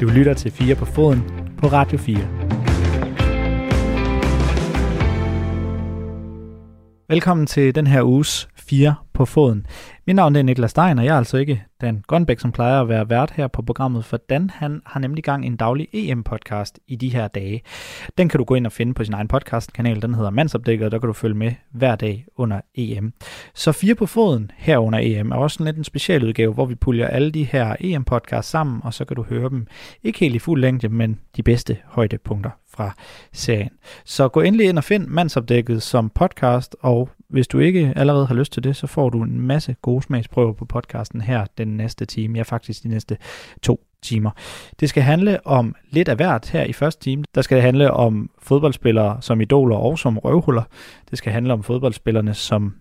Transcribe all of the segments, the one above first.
Du lytter til 4 på foden på Radio 4. Velkommen til den her uges 4 på foden. Mit navn er Niklas Stein, og jeg er altså ikke Dan Grønbæk, som plejer at være vært her på programmet, for Dan han har nemlig gang en daglig EM-podcast i de her dage. Den kan du gå ind og finde på sin egen podcastkanal, den hedder Mandsopdækket, og der kan du følge med hver dag under EM. Så fire på foden her under EM er også en lidt en specialudgave, hvor vi puljer alle de her EM-podcasts sammen, og så kan du høre dem ikke helt i fuld længde, men de bedste højdepunkter fra serien. Så gå endelig ind og find Mandsopdækket som podcast, og hvis du ikke allerede har lyst til det, så får du en masse gode smagsprøver på podcasten her den næste time. Ja, faktisk de næste to timer. Det skal handle om lidt af hvert her i første time. Der skal det handle om fodboldspillere som idoler og som røvhuller. Det skal handle om fodboldspillerne som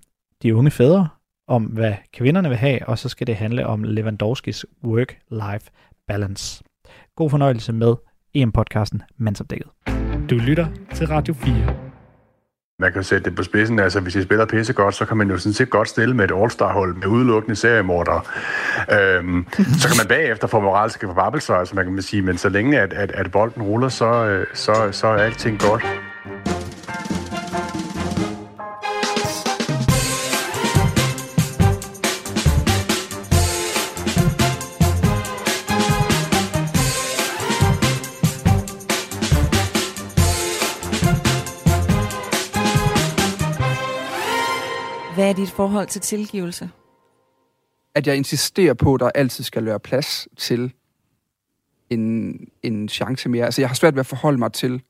de unge fædre, om hvad kvinderne vil have, og så skal det handle om Lewandowskis work-life balance. God fornøjelse med EM-podcasten Mandsopdækket. Du lytter til Radio 4. Man kan sætte det på spidsen, altså hvis de spiller pisse godt, så kan man jo sådan set godt stille med et All-Star-hold med udelukkende seriemordere. Øhm, så kan man bagefter få moralske forbabelser, altså man kan sige, men så længe at, at, at bolden ruller, så, øh, så, så er alting godt. Hvad er dit forhold til tilgivelse? at jeg insisterer på, at der altid skal være plads til en, en chance mere. Altså, jeg har svært ved at forholde mig til,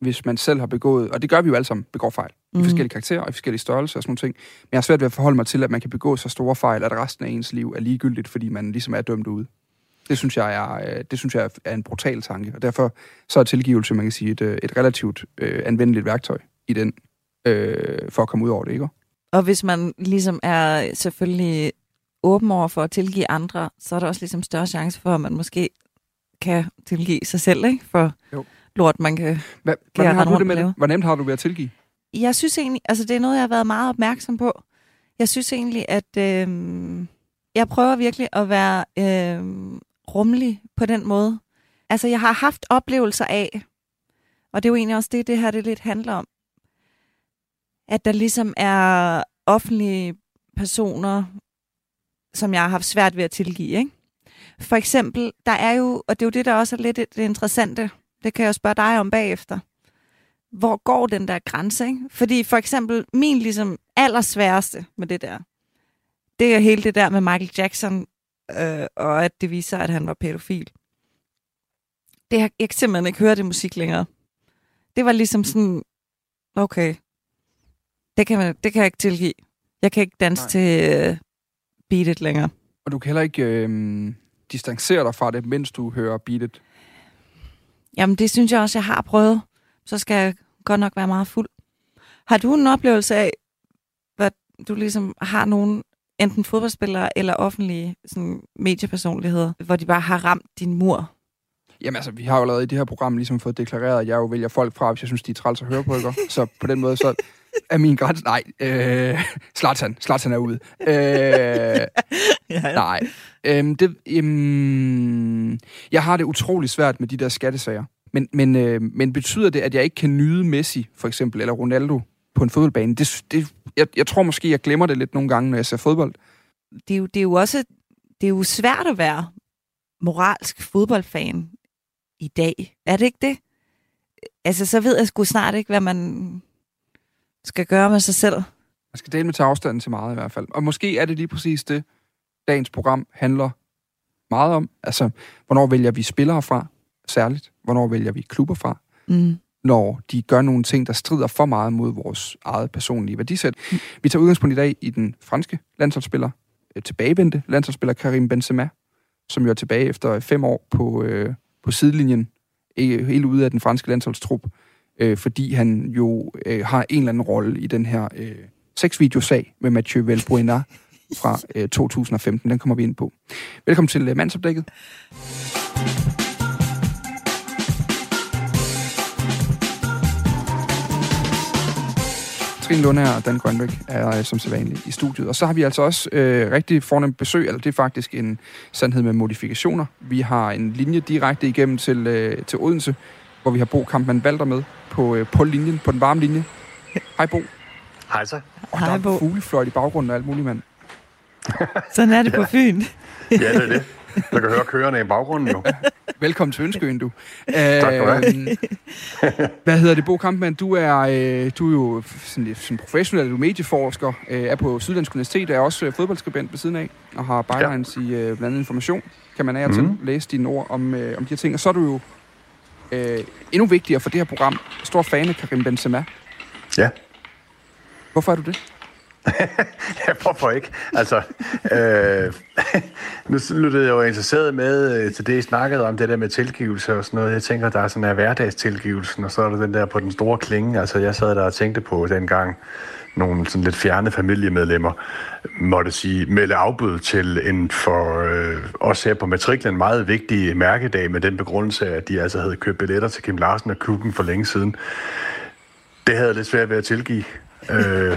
hvis man selv har begået, og det gør vi jo alle sammen, begår fejl. Mm. I forskellige karakterer og i forskellige størrelser og sådan nogle ting. Men jeg har svært ved at forholde mig til, at man kan begå så store fejl, at resten af ens liv er ligegyldigt, fordi man ligesom er dømt ude. Det synes jeg er, øh, det synes jeg er en brutal tanke, og derfor så er tilgivelse, man kan sige, et, øh, et relativt øh, anvendeligt værktøj i den, øh, for at komme ud over det, ikke? Og hvis man ligesom er selvfølgelig åben over for at tilgive andre, så er der også ligesom større chance for, at man måske kan tilgive sig selv, ikke? For Jo. lort, man kan... Hva, jeg hvordan har du det med det? Hvor nemt har du ved at tilgive? Jeg synes egentlig, altså det er noget, jeg har været meget opmærksom på. Jeg synes egentlig, at øh, jeg prøver virkelig at være øh, rummelig på den måde. Altså jeg har haft oplevelser af, og det er jo egentlig også det, det her det lidt handler om, at der ligesom er offentlige personer, som jeg har haft svært ved at tilgive. Ikke? For eksempel, der er jo, og det er jo det, der også er lidt det interessante, det kan jeg jo spørge dig om bagefter. Hvor går den der grænse? Ikke? Fordi for eksempel, min ligesom allersværeste med det der, det er hele det der med Michael Jackson, øh, og at det viser, at han var pædofil. Det har, jeg kan simpelthen ikke høre det musik længere. Det var ligesom sådan, okay, det kan, man, det kan jeg ikke tilgive. Jeg kan ikke danse Nej. til uh, Beat It længere. Og du kan heller ikke øh, distancere dig fra det, mens du hører Beat It. Jamen, det synes jeg også, jeg har prøvet. Så skal jeg godt nok være meget fuld. Har du en oplevelse af, hvad du ligesom har nogen, enten fodboldspillere eller offentlige sådan, mediepersonligheder, hvor de bare har ramt din mur? Jamen altså, vi har jo allerede i det her program ligesom fået deklareret, at jeg jo vælger folk fra, hvis jeg synes, de er træls at høre på, ikke? Så på den måde, så er min grænse... Nej, øh, Zlatan. Zlatan er ude. Øh, ja, nej. Øhm, det, øhm, jeg har det utrolig svært med de der skattesager. Men, men, øh, men betyder det, at jeg ikke kan nyde Messi, for eksempel, eller Ronaldo på en fodboldbane? Det, det, jeg, jeg tror måske, jeg glemmer det lidt nogle gange, når jeg ser fodbold. det, er jo, det er jo også det er jo svært at være moralsk fodboldfan i dag. Er det ikke det? Altså, så ved jeg sgu snart ikke, hvad man skal gøre med sig selv. Man skal dele med tage afstanden til meget i hvert fald. Og måske er det lige præcis det, dagens program handler meget om. Altså, hvornår vælger vi spillere fra, særligt? Hvornår vælger vi klubber fra? Mm. når de gør nogle ting, der strider for meget mod vores eget personlige værdisæt. Vi tager udgangspunkt i dag i den franske landsholdsspiller, øh, tilbagevendte landsholdsspiller Karim Benzema, som jo er tilbage efter fem år på, øh, på sidelinjen, helt ude af den franske landsholdstrup, øh, fordi han jo øh, har en eller anden rolle i den her øh, sexvideosag med Mathieu Valbuena fra øh, 2015. Den kommer vi ind på. Velkommen til øh, Mandsopdækket. Katrine Lundager og Dan Grønbæk er øh, som sædvanligt i studiet. Og så har vi altså også øh, rigtig fornemt besøg, eller det er faktisk en sandhed med modifikationer. Vi har en linje direkte igennem til, øh, til Odense, hvor vi har Bo Kampmann Valder med på, øh, på linjen, på den varme linje. Hej Bo. Hej så. Og der Hej, er Bo. fuglefløjt i baggrunden og alt muligt, mand. Sådan er det på Fyn. Ja, det er det. Du kan høre kørende i baggrunden jo. Velkommen til Ønskeøen, du. Tak skal du have. have. Hvad hedder det, Bo Kampmann? Du er, øh, du er jo sådan, lidt sådan professionel, du er medieforsker, øh, er på Syddansk Universitet, er også øh, fodboldskribent ved siden af, og har bylines ja. i øh, blandt andet information, kan man af og til Mhm. læse dine ord om, øh, om de her ting. Og så er du jo øh, endnu vigtigere for det her program, stor fan af Karim Benzema. Ja. Hvorfor er du det? Ja, hvorfor ikke? Altså, øh, nu lyttede jeg jo interesseret med øh, til det, I snakkede om, det der med tilgivelse og sådan noget. Jeg tænker, der er sådan en hverdagstilgivelsen, og så er der den der på den store klinge. Altså, jeg sad der og tænkte på dengang, nogle sådan lidt fjerne familiemedlemmer måtte sige, melde afbud til en for øh, os her på matriklen meget vigtig mærkedag med den begrundelse, at de altså havde købt billetter til Kim Larsen og Kukken for længe siden. Det havde jeg lidt svært ved at tilgive. Øh,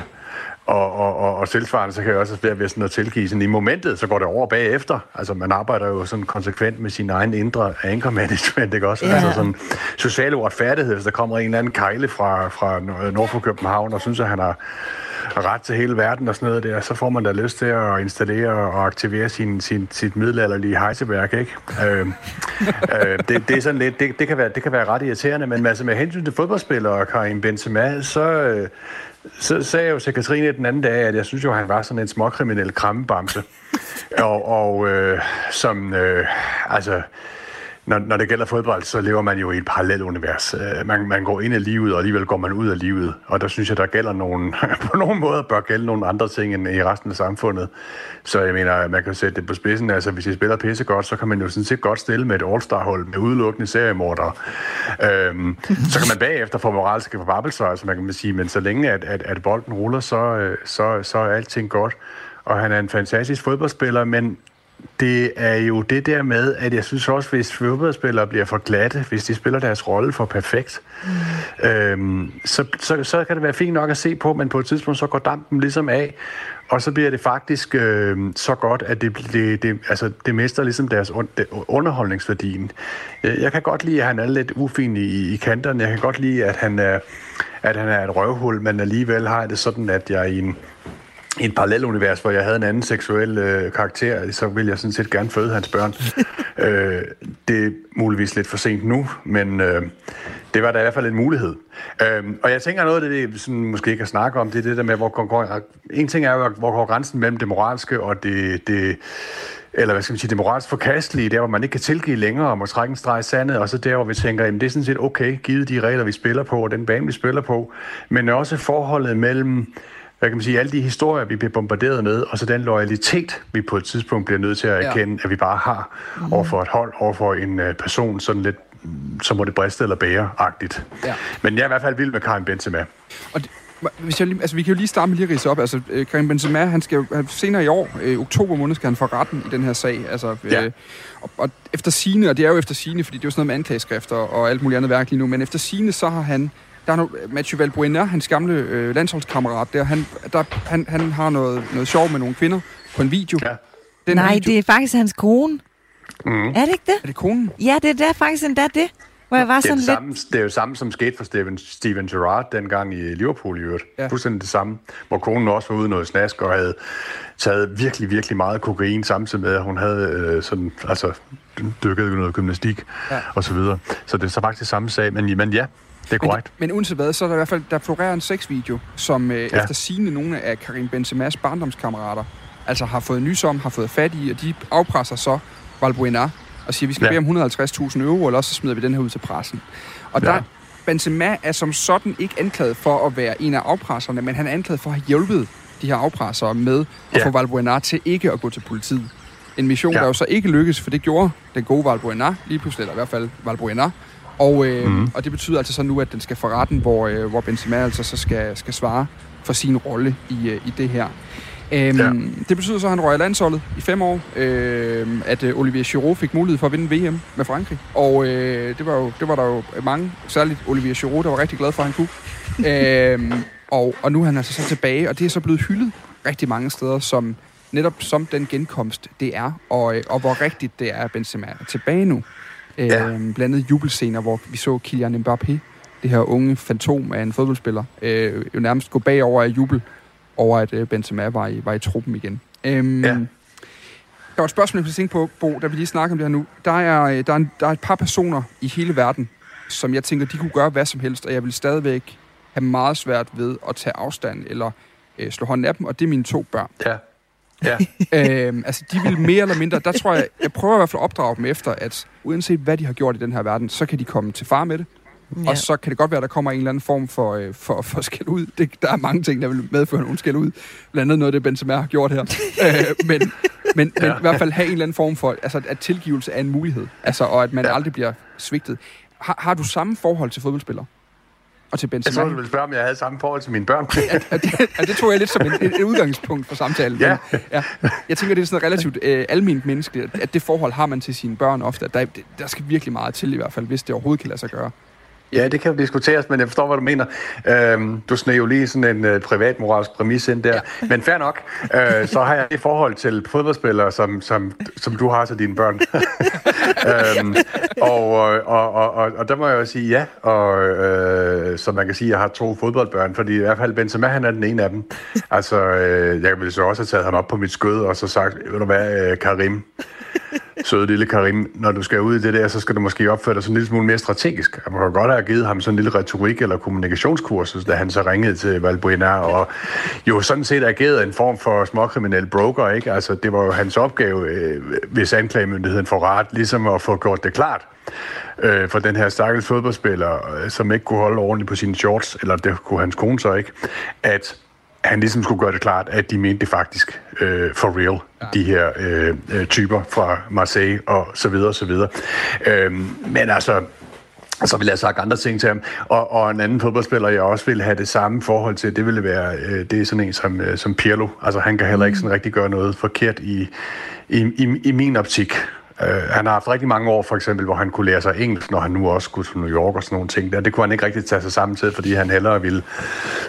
og, og, og, og tilsvarende, så kan jeg også svært ved sådan at tilgive sådan i momentet, så går det over bagefter. Altså, man arbejder jo sådan konsekvent med sin egen indre anchor management, ikke også? Ja. Altså sådan social uretfærdighed, hvis der kommer en eller anden kejle fra, fra nord for København, og synes, at han har ret til hele verden og sådan noget der, så får man da lyst til at installere og aktivere sin, sin, sit middelalderlige hejseværk, ikke? Øh, øh, det, det, er sådan lidt, det, det, kan være, det kan være ret irriterende, men altså med hensyn til fodboldspillere og Karim Benzema, så, øh, så sagde jeg jo til Katrine den anden dag, at jeg synes jo, at han var sådan en småkriminel krammebamse. og og øh, som, øh, altså, når, når det gælder fodbold, så lever man jo i et parallelt univers. Øh, man, man går ind i livet, og alligevel går man ud af livet. Og der synes jeg, der gælder nogle, på nogle måder bør gælde nogle andre ting end i resten af samfundet. Så jeg mener, man kan sætte det på spidsen. Altså, hvis I spiller pisse godt, så kan man jo sådan set godt stille med et all-star-hold med udelukkende seriemordere. Øhm, så kan man bagefter få moralske forbabelser, altså man kan sige, men så længe at, at, at bolden ruller, så, øh, så, så er alting godt. Og han er en fantastisk fodboldspiller, men det er jo det der med, at jeg synes også, hvis fodboldspillere bliver for glatte, hvis de spiller deres rolle for perfekt, mm. øhm, så, så, så kan det være fint nok at se på, men på et tidspunkt så går dampen ligesom af, og så bliver det faktisk øh, så godt, at det, det, det, altså, det mister ligesom deres un, det, underholdningsværdien. Jeg, kan godt lide, at han er lidt ufin i, i kanterne. Jeg kan godt lide, at han er, at han er et røvhul, men alligevel har jeg det sådan, at jeg i en i et parallelunivers, hvor jeg havde en anden seksuel øh, karakter, så ville jeg sådan set gerne føde hans børn. øh, det er muligvis lidt for sent nu, men øh, det var da i hvert fald en mulighed. Øh, og jeg tænker noget af det, vi sådan, måske ikke kan snakke om, det er det der med, hvor konkurren- en ting er jo, hvor går grænsen mellem det moralske og det, det eller hvad skal man sige, det moralsk forkastelige, der hvor man ikke kan tilgive længere og må trække en streg i sandet, og så der hvor vi tænker, jamen det er sådan set okay, givet de regler, vi spiller på, og den bane, vi spiller på, men også forholdet mellem hvad kan man sige, alle de historier, vi bliver bombarderet med, og så den loyalitet, vi på et tidspunkt bliver nødt til at Ja. erkende, at vi bare har mm. over for et hold, over for en uh, person, sådan lidt, mm, så må det briste eller bære-agtigt. Ja. Men jeg er i hvert fald vild med Karim Benzema. Og det, hvis jeg, lige- altså, vi kan jo lige starte med lige at ridse op. Altså, øh, Karim Benzema, han skal jo han, senere i år, øh, oktober måned, skal han få retten i den her sag. Altså, øh, Ja. og, og, efter sine, og det er jo efter sine, fordi det er jo sådan noget med anklageskrifter og alt muligt andet værk lige nu, men efter sine, så har han, der er no, Mathieu Valbuena, hans gamle øh, landsholdskammerat, der, han, der, han, han har noget, noget sjov med nogle kvinder på en video. Ja. Den Nej, video, det er faktisk hans kone. Mm. Er det ikke det? Er det konen? Ja, det er der faktisk endda det. Hvor jeg var Det er, sådan det, lidt... samme, det er jo samme, som skete for Steven, Steven Gerrard dengang i Liverpool i øvrigt. Ja. Fuldstændig det samme. Hvor konen også var ude i noget snask og havde taget virkelig, virkelig meget kokain samtidig med, at hun havde øh, sådan, altså, dykket i noget gymnastik ja. og så videre. Så det er så faktisk samme sag, men, men ja, det er korrekt. Men, men uanset hvad, så er der i hvert fald, der florerer en sexvideo, som øh, ja. Efter sigende nogle af Karim Benzema's barndomskammerater, altså har fået nys om, har fået fat i, og de afpresser så Valbuena og siger, vi skal ja. Bede om 150.000 euro, eller så smider vi den her ud til pressen. Og der, Ja. Benzema er som sådan ikke anklaget for at være en af afpresserne, men han er anklaget for at have hjulpet de her afpressere med at Ja. få Valbuena til ikke at gå til politiet. En mission, ja. Ja. der jo så ikke lykkes, for det gjorde den gode Valbuena lige pludselig, eller i hvert fald Valbuena. Og, øh, mm. Og det betyder altså så nu, at den skal for retten, hvor, øh, hvor Benzema altså så skal, skal svare for sin rolle i, øh, i det her. Øhm, ja. Det betyder så, at han røg landsholdet i fem år, øh, at øh, Olivier Giroud fik mulighed for at vinde VM med Frankrig. Og øh, det, var jo, det var der jo mange, særligt Olivier Giroud, der var rigtig glad for, at han kunne. øhm, Og, og nu er han altså så tilbage, og det er så blevet hyldet rigtig mange steder, som netop som den genkomst, det er, og, øh, og hvor rigtigt det er, at Benzema er tilbage nu. Ja. Øhm, blandt andet jubelscener, hvor vi så Kylian Mbappé, det her unge fantom af en fodboldspiller, øh, jo nærmest gå bagover af jubel over, at øh, Benzema var i, var i truppen igen. Øhm, ja. Der var et spørgsmål, jeg kunne tænke på, Bo, da vi lige snakker om det her nu. Der er, øh, der, er en, der er et par personer i hele verden, som jeg tænker, de kunne gøre hvad som helst, og jeg vil stadigvæk have meget svært ved at tage afstand eller øh, slå hånden af dem, og det er mine to børn. Ja. Ja. øhm, altså, de vil mere eller mindre... Der tror jeg, jeg prøver i hvert fald at opdrage dem efter, at uanset hvad de har gjort i den her verden, så kan de komme til far med det. Ja. Og så kan det godt være, at der kommer en eller anden form for, øh, for, for skæld ud. Det, der er mange ting, der vil medføre nogle skæld ud. Blandt andet noget, det Benzema har gjort her. øh, men men, ja. men i hvert fald have en eller anden form for, altså, at tilgivelse er en mulighed. Altså, og at man ja. aldrig bliver svigtet. Har, har du samme forhold til fodboldspillere? Og til Benzema. Jeg tror, du ville spørge, om jeg havde samme forhold til mine børn. ja, det, ja, det tror jeg lidt som et, et udgangspunkt for samtalen. Ja. Men, ja. Jeg tænker, det er sådan relativt øh, almindeligt menneskeligt, at det forhold har man til sine børn ofte. At der, der skal virkelig meget til i hvert fald, hvis det overhovedet kan lade sig gøre. Ja, det kan jo diskuteres, men jeg forstår, hvad du mener. Øhm, du sned jo lige sådan en øh, privat moralsk præmis ind der. Ja. Men fair nok, øh, så har jeg et forhold til fodboldspillere, som, som, som du har til dine børn. øhm, og, og, og, og, og der må jeg jo sige ja, og øh, så man kan sige, at jeg har to fodboldbørn, fordi i hvert fald Benzema, han er den ene af dem. Altså, øh, jeg ville så også have taget ham op på mit skød, og så sagt, ved du hvad, øh, Karim, søde lille Karim, når du skal ud i det der, så skal du måske opføre dig sådan en lille smule mere strategisk. Man kan godt have givet ham sådan en lille retorik- eller kommunikationskursus, da han så ringede til Valbuena, og jo sådan set ageret en form for småkriminel broker, ikke? Altså, det var jo hans opgave, øh, hvis anklagemyndigheden får ret, ligesom at få gjort det klart øh, for den her stakkels fodboldspiller, øh, som ikke kunne holde ordentligt på sine shorts, eller det kunne hans kone så ikke, at han ligesom skulle gøre det klart, at de mente det faktisk øh, for real, ja. de her øh, øh, typer fra Marseille og så videre og så videre. Øh, men altså, så ville jeg have sagt andre ting til ham. Og, og en anden fodboldspiller, jeg også ville have det samme forhold til, det ville være, øh, det er sådan en som, øh, som Pirlo. Altså han kan heller ikke sådan rigtig gøre noget forkert i, i, i, i min optik. Uh, han har haft rigtig mange år, for eksempel, hvor han kunne lære sig engelsk, når han nu også skulle til New York og sådan nogle ting. Der. Det kunne han ikke rigtig tage sig sammen til, fordi han hellere ville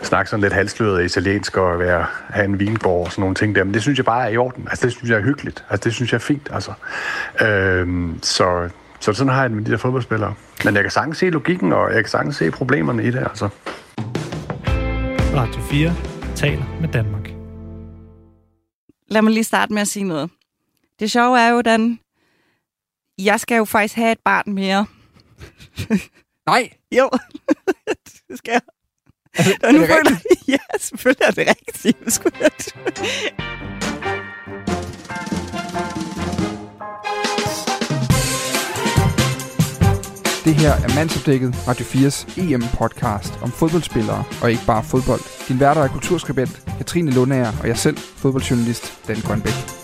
snakke sådan lidt halsløret italiensk og være, have en vinborg og sådan nogle ting der. Men det synes jeg bare er i orden. Altså, det synes jeg er hyggeligt. Altså, det synes jeg er fint. Altså. Uh, så, så sådan har jeg det med de der fodboldspillere. Men jeg kan sagtens se logikken, og jeg kan sagtens se problemerne i det, altså. Radio 4 taler med Danmark. Lad mig lige starte med at sige noget. Det sjove er jo, Dan, jeg skal jo faktisk have et barn mere. Nej. Jo, det skal jeg. Er det, er det rigtigt? Ja, selvfølgelig er det rigtigt. Skulle jeg Det her er Mandsopdækket, Radio 4's EM-podcast om fodboldspillere, og ikke bare fodbold. Din værter er kulturskribent Katrine Lundager og jeg selv, fodboldjournalist Dan Grønbæk.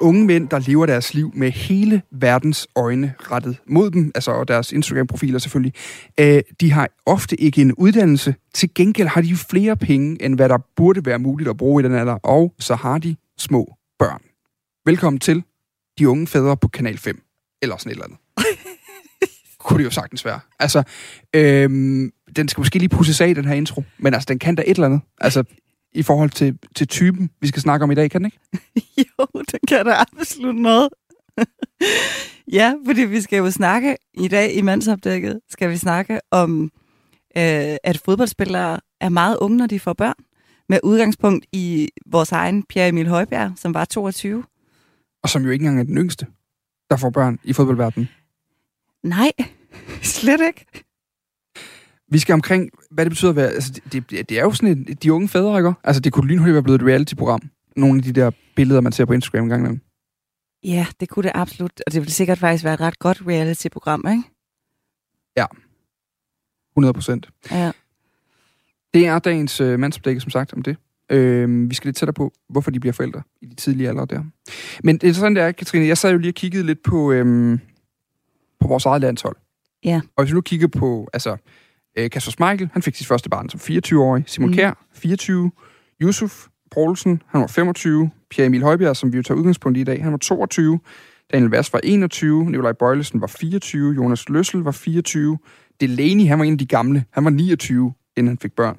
Unge mænd, der lever deres liv med hele verdens øjne rettet mod dem, altså og deres Instagram-profiler selvfølgelig, øh, de har ofte ikke en uddannelse. Til gengæld har de flere penge, end hvad der burde være muligt at bruge i den alder, og så har de små børn. Velkommen til De Unge Fædre på Kanal 5. Eller sådan et eller andet. Kunne det jo sagtens være. Altså, øhm, den skal måske lige pusses af, den her intro. Men altså, den kan da et eller andet. Altså, i forhold til, til typen, vi skal snakke om i dag, kan den ikke? jo, den kan da absolut noget. ja, fordi vi skal jo snakke i dag i mandsopdækket, skal vi snakke om, øh, at fodboldspillere er meget unge, når de får børn. Med udgangspunkt i vores egen Pierre Emil Højbjerg, som var 22. Og som jo ikke engang er den yngste, der får børn i fodboldverdenen. Nej, slet ikke. Vi skal omkring, hvad det betyder at være... Altså, det, det, det er jo sådan et, de unge fædre, ikke? Altså, det kunne lynhurtigt være blevet et reality-program. Nogle af de der billeder, man ser på Instagram engang imellem. Ja, det kunne det absolut. Og det ville sikkert faktisk være et ret godt reality-program, ikke? Ja. 100 procent. Ja. Det er dagens øh, mandsopdække, som sagt, om det. Øh, vi skal lidt tættere på, hvorfor de bliver forældre i de tidlige alder der. Men det interessante er, Katrine, jeg sad jo lige og kiggede lidt på, øh, på vores eget landshold. Ja. Og hvis vi nu kigger på, altså, øh, Kasper Schmeichel, han fik sit første barn som 24-årig. Simon mm. Kjær, 24. Yusuf Poulsen, han var 25. Pierre Emil Højbjerg, som vi jo tager udgangspunkt i i dag, han var 22. Daniel Vass var 21. Nikolaj Bøjlesen var 24. Jonas Løssel var 24. Delaney, han var en af de gamle. Han var 29, inden han fik børn.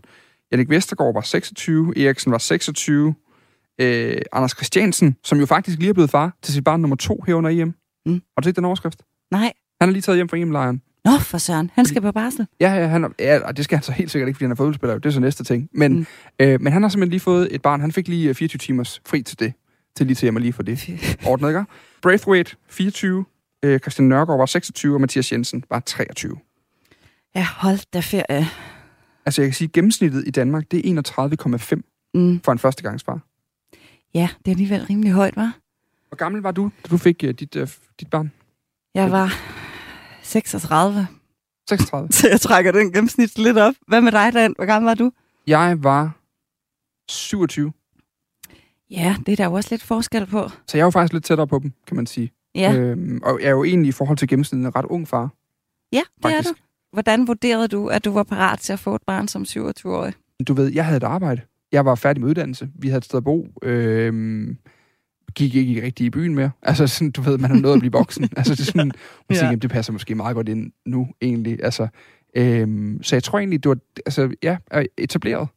Jannik Vestergaard var 26, Eriksen var 26, øh, Anders Christiansen, som jo faktisk lige er blevet far til sit barn nummer to her under EM. Mm. Har du set den overskrift? Nej. Han er lige taget hjem fra EM-lejren. Nå, for søren. Han skal på barsel. Ja, ja, han, ja, og det skal han så helt sikkert ikke, fordi han er fodboldspiller. Det er så næste ting. Men, Mm. øh, men han har simpelthen lige fået et barn. Han fik lige øh, 24 timers fri til det. Til lige til hjem og lige for det ordnet, ikke? Braithwaite, 24. Øh, Christian Nørgaard var 26, og Mathias Jensen var 23. Ja, hold da ferie. Altså, jeg kan sige, at gennemsnittet i Danmark, det er 31,5 Mm. for en førstegangsfar. Ja, det er alligevel rimelig højt, var. Hvor gammel var du, da du fik uh, dit, uh, dit barn? Jeg var 36, 36. så jeg trækker den gennemsnit lidt op. Hvad med dig, Dan? Hvor gammel var du? Jeg var 27. Ja, det er der jo også lidt forskel på. Så jeg er jo faktisk lidt tættere på dem, kan man sige. Ja, Øhm, og jeg er jo egentlig i forhold til gennemsnittet en ret ung far, ja det er faktisk. du. Hvordan vurderede du, at du var parat til at få et barn som 27-årig? Du ved, jeg havde et arbejde. Jeg var færdig med uddannelse. Vi havde et sted at bo. Øhm, gik ikke rigtig i byen mere. Altså, sådan, du ved, man har nået at blive voksen. altså, det er sådan, man Ja. ja. tænker, det passer måske meget godt ind nu, egentlig. Altså, øhm, så jeg tror egentlig, det var, altså, ja, er etableret.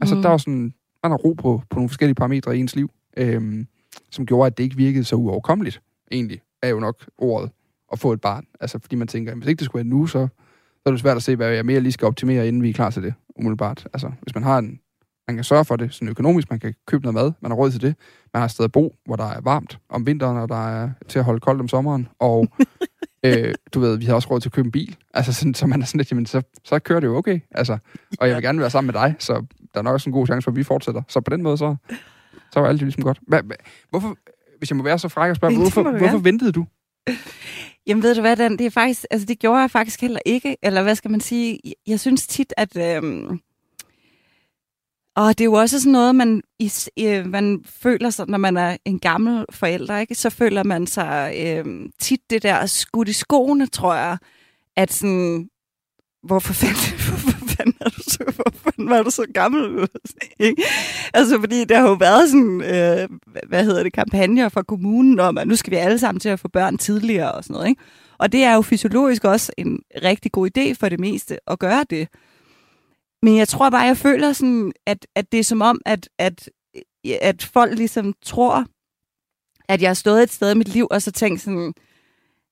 Altså, mm. der var sådan, man har ro på, på nogle forskellige parametre i ens liv, øhm, som gjorde, at det ikke virkede så uoverkommeligt, egentlig, er jo nok ordet, at få et barn. Altså, fordi man tænker, hvis ikke det skulle være nu, så, så er det svært at se, hvad jeg mere lige skal optimere, inden vi er klar til det, umiddelbart. Altså, hvis man har en, man kan sørge for det sådan økonomisk, man kan købe noget mad, man har råd til det, man har et sted at bo, hvor der er varmt om vinteren, og der er til at holde koldt om sommeren, og øh, du ved, vi har også råd til at købe en bil, altså sådan, så man er sådan lidt, jamen, så, så kører det jo okay, altså, og jeg vil gerne være sammen med dig, så der er nok også en god chance for, at vi fortsætter. Så på den måde, så, så var alt ligesom godt. Hva, hva, hvorfor, hvis jeg må være så fræk og spørge, hvorfor, hvorfor ventede du? Jamen ved du hvad, Dan, det er faktisk, altså det gjorde jeg faktisk heller ikke, eller hvad skal man sige, jeg- synes tit, at, øhm, og det er jo også sådan noget, man, is, øh, man føler sig, når man er en gammel forælder, ikke? så føler man sig øh, tit det der skudt i skoene, tror jeg, at sådan, hvorfor fanden, hvorfor fanden, er du så, hvorfor fanden var du så gammel? Ikke? altså, fordi der har jo været sådan, øh, hvad hedder det, kampagner fra kommunen om, at nu skal vi alle sammen til at få børn tidligere og sådan noget. Ikke? Og det er jo fysiologisk også en rigtig god idé for det meste at gøre det. Men jeg tror bare, jeg føler sådan, at, at det er som om, at, at, at folk ligesom tror, at jeg har stået et sted i mit liv, og så tænkt sådan,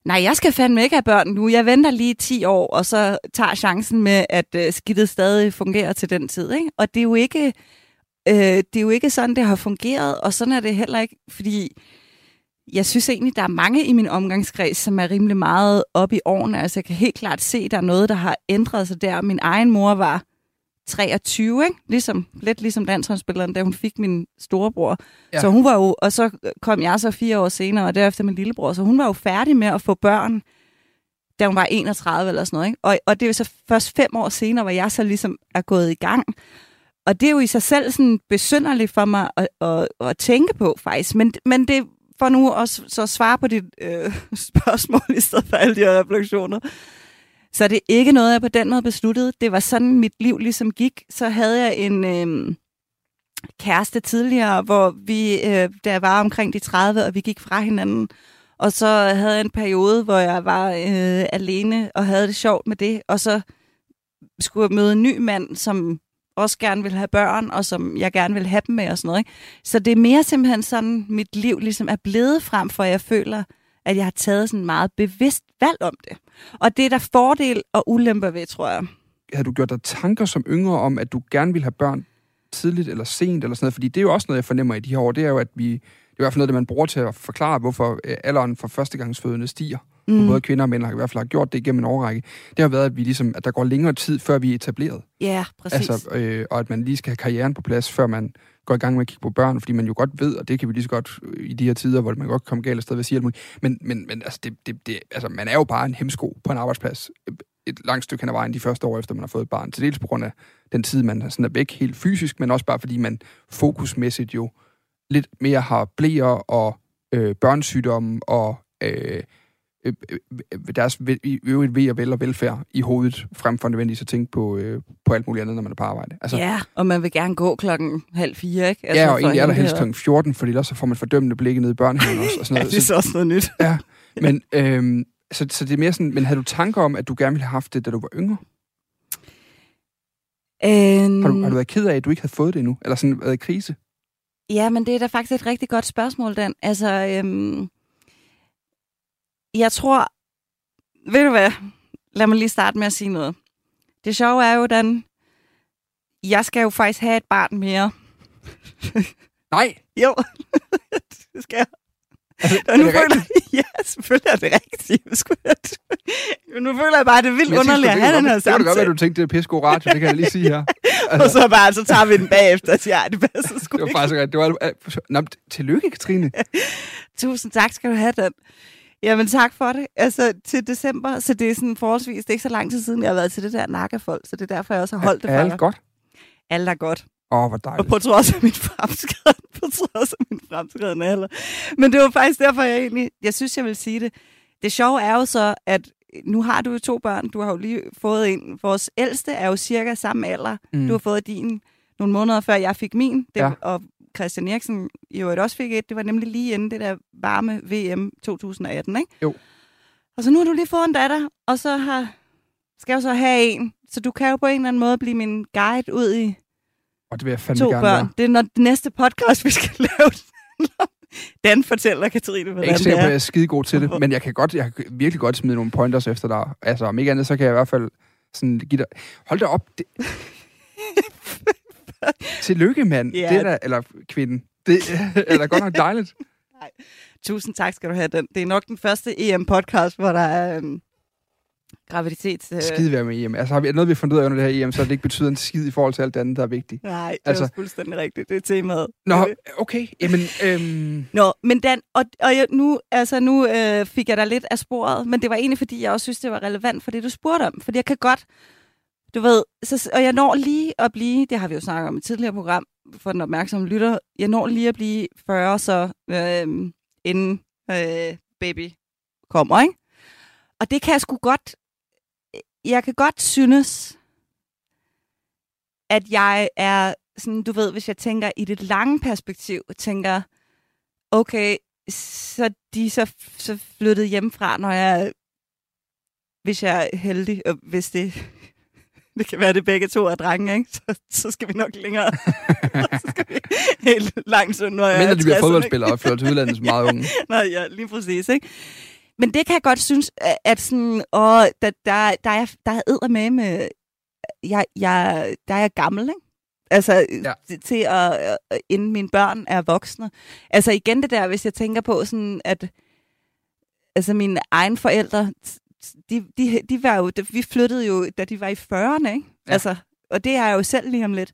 nej, jeg skal fandme ikke have børn nu. Jeg venter lige 10 år, og så tager chancen med, at øh, skidtet stadig fungerer til den tid. Ikke? Og det er jo ikke, øh, det er jo ikke sådan, det har fungeret, og sådan er det heller ikke, fordi jeg synes egentlig, der er mange i min omgangskreds, som er rimelig meget op i årene. Altså, jeg kan helt klart se, at der er noget, der har ændret sig der. Min egen mor var 23, ikke? Ligesom, lidt ligesom landsholdsspilleren, da hun fik min storebror. Ja. Så hun var jo, og så kom jeg så fire år senere, og derefter min lillebror. Så hun var jo færdig med at få børn, da hun var 31 eller sådan noget. Ikke? Og, og det er jo så først fem år senere, hvor jeg så ligesom er gået i gang. Og det er jo i sig selv sådan besynderligt for mig at, at, at tænke på, faktisk. Men, men det for nu også så svare på dit øh, spørgsmål, i stedet for alle de her refleksioner. Så det er ikke noget, jeg på den måde besluttede. Det var sådan, mit liv ligesom gik. Så havde jeg en øh, kæreste tidligere, hvor vi, øh, da jeg var omkring de 30, og vi gik fra hinanden. Og så havde jeg en periode, hvor jeg var øh, alene og havde det sjovt med det. Og så skulle jeg møde en ny mand, som også gerne vil have børn, og som jeg gerne vil have dem med og sådan noget. Ikke? Så det er mere simpelthen sådan, mit liv ligesom er blevet frem for, at jeg føler, at jeg har taget sådan meget bevidst valg om det. Og det er der fordel og ulemper ved, tror jeg. Havde du gjort dig tanker som yngre om, at du gerne ville have børn tidligt eller sent eller sådan noget? Fordi det er jo også noget, jeg fornemmer i de her år. Det er jo, at vi... Det er i hvert fald noget, det man bruger til at forklare, hvorfor øh, alderen for førstegangsfødende stiger. Mm. Både kvinder og mænd har i hvert fald har gjort det igennem en årrække. Det har været, at, vi ligesom, at der går længere tid, før vi er etableret. Ja, præcis. Altså, øh, og at man lige skal have karrieren på plads, før man går i gang med at kigge på børn, fordi man jo godt ved, og det kan vi lige så godt øh, i de her tider, hvor man godt kan komme galt afsted ved at sige alt muligt. Men, men, men altså, det, det, det, altså, man er jo bare en hemsko på en arbejdsplads øh, et langt stykke hen ad vejen de første år, efter man har fået et barn. Til dels på grund af den tid, man sådan er væk helt fysisk, men også bare fordi man fokusmæssigt jo lidt mere har blæer og øh, børnesygdomme og øh, øh, øh, deres i øvrigt ved og vel og velfærd i hovedet, frem for nødvendigvis at tænke på, øh, på alt muligt andet, når man er på arbejde. Altså, ja, og man vil gerne gå klokken halv fire, ikke? Altså, ja, og egentlig er der helst her. kl. 14, fordi ellers så får man fordømmende blikke ned i børnehaven også. Og sådan Ja, noget. det er så også noget nyt. Ja, men, øhm, Så, så det er mere sådan, men havde du tanker om, at du gerne ville have haft det, da du var yngre? Øhm, Har du, har du været ked af, at du ikke havde fået det endnu? Eller sådan været i krise? Ja, men det er da faktisk et rigtig godt spørgsmål, Dan. Altså, øhm, jeg tror... Ved du hvad? Lad mig lige starte med at sige noget. Det sjove er jo, Dan, jeg skal jo faktisk have et barn mere. Nej! Jo, det skal jeg. Altså, Og er nu det føler rigtigt? ja, selvfølgelig er det rigtigt. Jeg skulle- nu føler jeg bare, at det er vildt jeg underligt at det have den her godt- Det kan godt være, samtale. du tænkte, det er pisse god radio. Det kan jeg lige sige her. Og så bare, så tager vi den bagefter og siger, det passer Det sgu var ikke. faktisk rigtigt. Det var, Nå, tillykke, Katrine. Tusind tak skal du have, Dan. Jamen tak for det. Altså til december, så det er sådan forholdsvis, det er ikke så lang tid siden, jeg har været til det der nakkefold, så det er derfor, jeg også har holdt det for alt godt? Alt er godt. Åh, oh, hvor Og dejligt. på trods af min fremskreden, på trods af min fremskreden alder. Men det var faktisk derfor, jeg egentlig, jeg synes, jeg vil sige det. Det sjove er jo så, at nu har du jo to børn. Du har jo lige fået en. Vores ældste er jo cirka samme alder. Mm. Du har fået din nogle måneder før jeg fik min. Det, Ja. Og Christian Eriksen i øvrigt også fik et. Det var nemlig lige inden det der varme VM 2018, ikke? Jo. Og så nu har du lige fået en datter, og så har, skal jeg jo så have en. Så du kan jo på en eller anden måde blive min guide ud i Og det vil jeg fandme to gerne børn. være. Det er når det næste podcast, vi skal lave. Dan fortæller Katrine, er hvordan ikke det at jeg er. er skide god til det, men jeg kan, godt, jeg kan virkelig godt smide nogle pointers efter dig. Altså, om ikke andet, så kan jeg i hvert fald sådan give dig... Hold da op. Det... Tillykke, mand. Ja. Det er da, eller kvinden. Det er da godt nok dejligt. Tusind tak skal du have, Dan. Det er nok den første EM-podcast, hvor der er øhm, graviditet. Øh, Skide være med EM. Altså, har vi noget, vi har fundet ud af under det her EM, så det ikke betyder en skid i forhold til alt det andet, der er vigtigt. Nej, det Altså- er fuldstændig rigtigt. Det er temaet. Nå, det. okay. Jamen, øhm, Nå, men Dan, og, og jeg, nu, altså, nu øh, fik jeg dig lidt af sporet, men det var egentlig, fordi jeg også synes, det var relevant for det, du spurgte om. Fordi jeg kan godt, du ved, så, og jeg når lige at blive, det har vi jo snakket om i et tidligere program, for den opmærksomme lytter, jeg når lige at blive 40, så øh, inden øh, baby kommer, ikke? Og det kan jeg sgu godt, jeg kan godt synes, at jeg er sådan, du ved, hvis jeg tænker i det lange perspektiv, tænker, okay, så de så, så flyttet hjemmefra, når jeg, hvis jeg er heldig, og hvis det, det kan være, det begge to er drenge, ikke? Så, så skal vi nok længere. så skal vi helt langt, så når jeg mindre er de bliver 60'erne, ikke? fodboldspillere og flytter til udlandet som meget unge. Nej, ja, lige præcis, ikke? Men det kan jeg godt synes, at- sådan, åh, der, der, der, er, der er æder med med, jeg, jeg, der er jeg gammel, ikke? Altså, Ja. ja. til at, inden mine børn er voksne. Altså igen det der, hvis jeg tænker på sådan, at altså mine egne forældre, de, de, de var jo, vi flyttede jo, da de var i 40'erne, ikke? Ja. Altså, og det er jeg jo selv lige om lidt.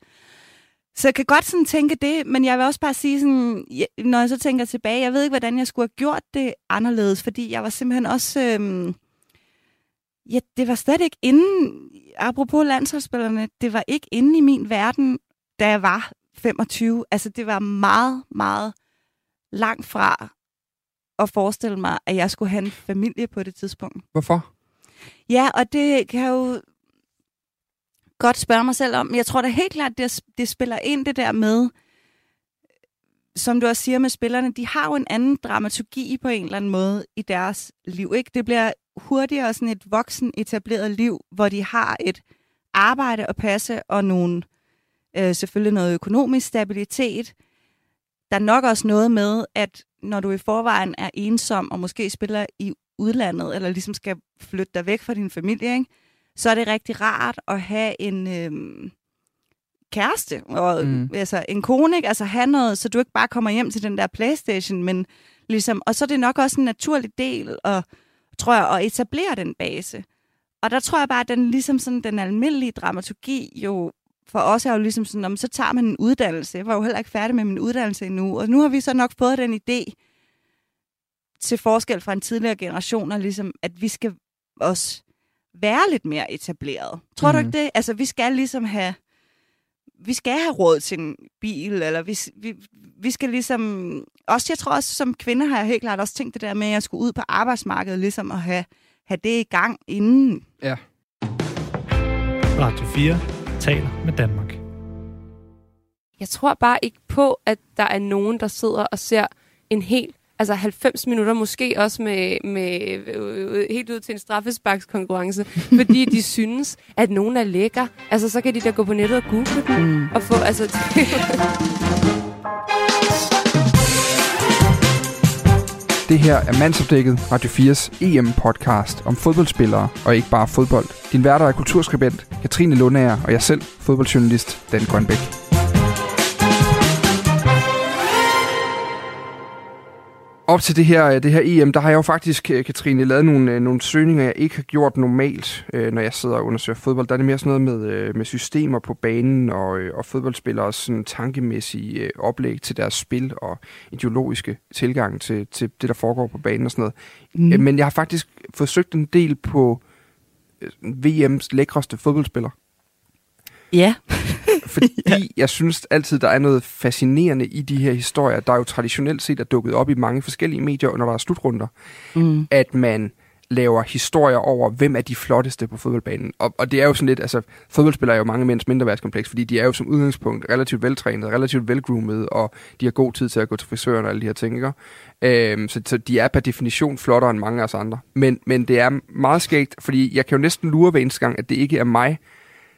Så jeg kan godt sådan tænke det, men jeg vil også bare sige sådan, når jeg så tænker tilbage, jeg ved ikke, hvordan jeg skulle have gjort det anderledes, fordi jeg var simpelthen også, øhm, ja, det var slet ikke inden, apropos landsholdsspillerne, det var ikke inde i min verden, da jeg var 25. Altså, det var meget, meget langt fra at forestille mig, at jeg skulle have en familie på det tidspunkt. Hvorfor? Ja, og det kan jeg jo godt spørge mig selv om. Jeg tror da helt klart, det, det spiller ind det der med, som du også siger med spillerne, de har jo en anden dramaturgi på en eller anden måde i deres liv. Ikke? Det bliver hurtigere sådan et voksen etableret liv, hvor de har et arbejde at passe og nogle, øh, selvfølgelig noget økonomisk stabilitet. Der er nok også noget med, at når du i forvejen er ensom og måske spiller i udlandet, eller ligesom skal flytte dig væk fra din familie, ikke? så er det rigtig rart at have en øhm, kæreste, og mm. altså en kone, ikke? altså have noget, så du ikke bare kommer hjem til den der Playstation, men ligesom, og så er det nok også en naturlig del, og, tror jeg, at etablere den base. Og der tror jeg bare, at den, ligesom sådan, den almindelige dramaturgi jo for os er jo ligesom sådan, om så tager man en uddannelse. Jeg var jo heller ikke færdig med min uddannelse endnu, og nu har vi så nok fået den idé, til forskel fra en tidligere generation, ligesom, at vi skal også være lidt mere etableret. Tror mm. du Mhm. ikke det? Altså, vi skal ligesom have vi skal have råd til en bil, eller vi, vi, vi skal ligesom... Også, jeg tror også, som kvinde har jeg helt klart også tænkt det der med, at jeg skulle ud på arbejdsmarkedet, ligesom at have, have det i gang inden. Ja. Radio 4 taler med Danmark. Jeg tror bare ikke på, at der er nogen, der sidder og ser en helt altså 90 minutter, måske også med, med øh, helt ud til en straffesparkskonkurrence, fordi de synes, at nogen er lækker. Altså, så kan de da gå på nettet og google dem, mm. og få, altså... Det her er Mandsopdækket, Radio 4's EM-podcast om fodboldspillere og ikke bare fodbold. Din værter er kulturskribent Katrine Lundager og jeg selv, fodboldjournalist Dan Grønbæk. Op til det her, det her EM, der har jeg jo faktisk, øh, Katrine, lavet nogle, øh, nogle søgninger, jeg ikke har gjort normalt, øh, når jeg sidder og undersøger fodbold. Der er det mere sådan noget med, med systemer på banen og, og fodboldspillere sådan tankemæssige oplæg til deres spil og ideologiske tilgang til, til det, der foregår på banen og sådan noget. Mm. Men jeg har faktisk forsøgt en del på VM's lækreste fodboldspiller. Ja. fordi ja. jeg synes altid, der er noget fascinerende i de her historier, der jo traditionelt set er dukket op i mange forskellige medier, når der er slutrunder, mm. at man laver historier over, hvem er de flotteste på fodboldbanen. Og, og det er jo sådan lidt, altså fodboldspillere er jo mange mænds mindreværdskompleks, fordi de er jo som udgangspunkt relativt veltrænet, relativt velgroomet, og de har god tid til at gå til frisøren og alle de her ting, ikke? Øhm, så, så de er per definition flottere end mange af os andre. Men, men det er meget skægt, fordi jeg kan jo næsten lure hver eneste gang, at det ikke er mig,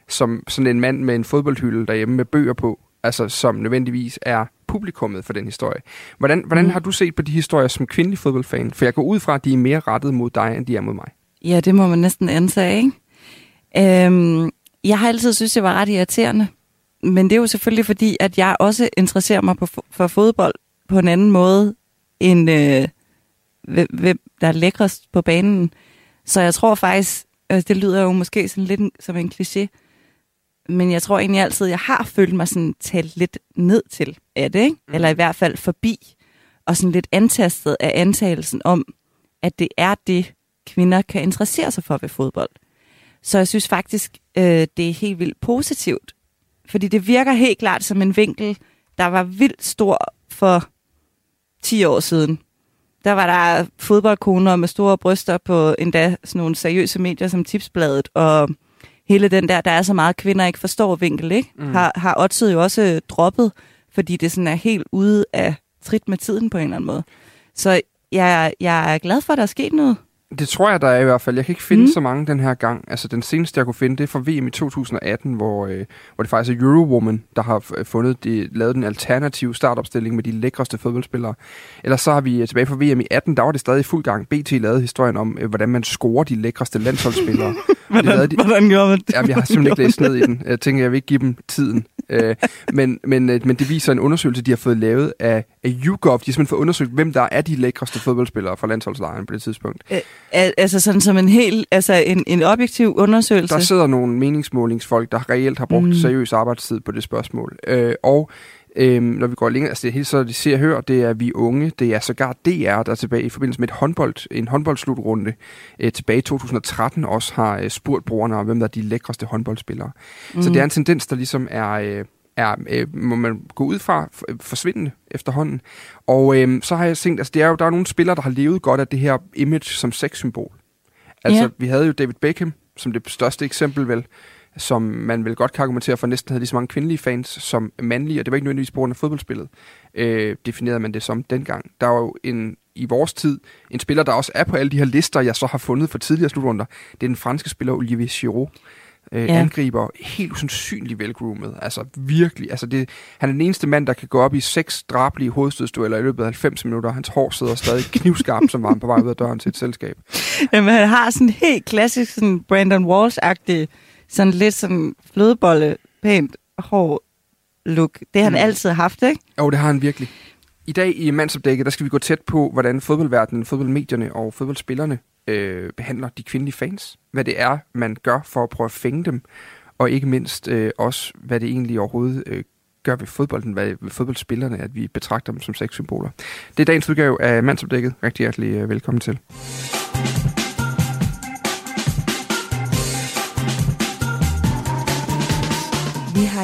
som sådan en mand med en fodboldhylde derhjemme med bøger på, altså som nødvendigvis er publikummet for den historie. Hvordan, hvordan mm. har du set på de historier som kvindelig fodboldfan? For jeg går ud fra, at de er mere rettet mod dig, end de er mod mig. Ja, det må man næsten antage, ikke? Øhm, jeg har altid synes det var ret irriterende. Men det er jo selvfølgelig fordi, at jeg også interesserer mig på, for fodbold på en anden måde, end øh, hvem der er lækrest på banen. Så jeg tror faktisk, altså det lyder jo måske sådan lidt som en kliché, men jeg tror egentlig altid, jeg har følt mig sådan talt lidt ned til af det, ikke? Mm. eller i hvert fald forbi, og sådan lidt antastet af antagelsen om, at det er det, kvinder kan interessere sig for ved fodbold. Så jeg synes faktisk, øh, det er helt vildt positivt, fordi det virker helt klart som en vinkel, der var vildt stor for 10 år siden. Der var der fodboldkoner med store bryster på endda sådan nogle seriøse medier som Tipsbladet, og hele den der, der er så meget kvinder ikke forstår vinkel, ikke? Mm. Har, har Otted jo også droppet, fordi det sådan er helt ude af trit med tiden på en eller anden måde. Så jeg, jeg er glad for, at der er sket noget. Det tror jeg, der er i hvert fald. Jeg kan ikke finde mm. så mange den her gang. Altså, den seneste, jeg kunne finde, det er fra VM i 2018, hvor, øh, hvor det faktisk er Eurowoman, der har fundet, de, lavet den alternative startopstilling med de lækreste fodboldspillere. Ellers så har vi øh, tilbage fra VM i 18, der var det stadig i fuld gang. BT lavede historien om, øh, hvordan man scorer de lækreste landsholdsspillere. hvordan, de, hvordan gør man det? Ja, jeg har simpelthen ikke læst ned i den. Jeg tænker, jeg vil ikke give dem tiden. Øh, men, men, øh, men det viser en undersøgelse, de har fået lavet af, af YouGov. De har simpelthen fået undersøgt, hvem der er de lækreste fodboldspillere fra landsholdslejren på det tidspunkt. Øh, altså sådan som en helt, altså en, en objektiv undersøgelse? Der sidder nogle meningsmålingsfolk, der reelt har brugt mm. seriøs arbejdstid på det spørgsmål. Øh, og Øhm, når vi går længere, altså det er helt så, det ser hør, det er vi unge, det er sågar DR, der tilbage i forbindelse med et håndbold, en håndboldslutrunde øh, tilbage i 2013 også har øh, spurgt brugerne om, hvem der er de lækreste håndboldspillere. Mm. Så det er en tendens, der ligesom er, øh, er øh, må man gå ud fra, forsvindende efterhånden. Og øh, så har jeg tænkt, altså det er jo, der er nogle spillere, der har levet godt af det her image som sexsymbol. Altså, yeah. vi havde jo David Beckham som det største eksempel vel, som man vel godt kan argumentere for, næsten havde lige så mange kvindelige fans som mandlige, og det var ikke nødvendigvis på grund af fodboldspillet, øh, definerede man det som dengang. Der var jo en, i vores tid en spiller, der også er på alle de her lister, jeg så har fundet for tidligere slutrunder. Det er den franske spiller Olivier Giroud. Øh, ja. Angriber helt usandsynligt velgroomet. Altså virkelig. Altså det, han er den eneste mand, der kan gå op i seks drablige hovedstødstueller i løbet af 90 minutter. Hans hår sidder stadig knivskarpt, som var han på vej ud af døren til et selskab. Jamen, han har sådan helt klassisk sådan Brandon Walsh-agtig sådan lidt sådan flødebolle, pænt hår look. Det har han mm. altid haft, ikke? Jo, det har han virkelig. I dag i mandsopdækket, der skal vi gå tæt på, hvordan fodboldverdenen, fodboldmedierne og fodboldspillerne øh, behandler de kvindelige fans. Hvad det er, man gør for at prøve at fænge dem. Og ikke mindst øh, også, hvad det egentlig overhovedet øh, gør ved fodbolden, hvad ved fodboldspillerne, at vi betragter dem som sexsymboler. Det er dagens udgave af mandsopdækket. Rigtig hjertelig øh, velkommen til.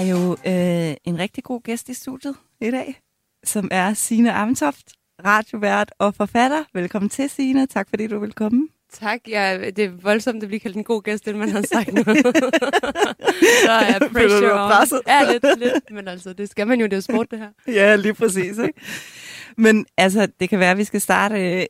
Har jo øh, en rigtig god gæst i studiet i dag, som er Sine Amtoft, radiovært og forfatter. Velkommen til, Sine. Tak fordi du vil komme. Tak. Ja, det er voldsomt at blive kaldt en god gæst, det man har sagt nu. Så er pressure on. Ja, lidt, lidt. Men altså, det skal man jo, det er sport, det her. ja, lige præcis. Ikke? Men altså, det kan være, at vi skal starte øh,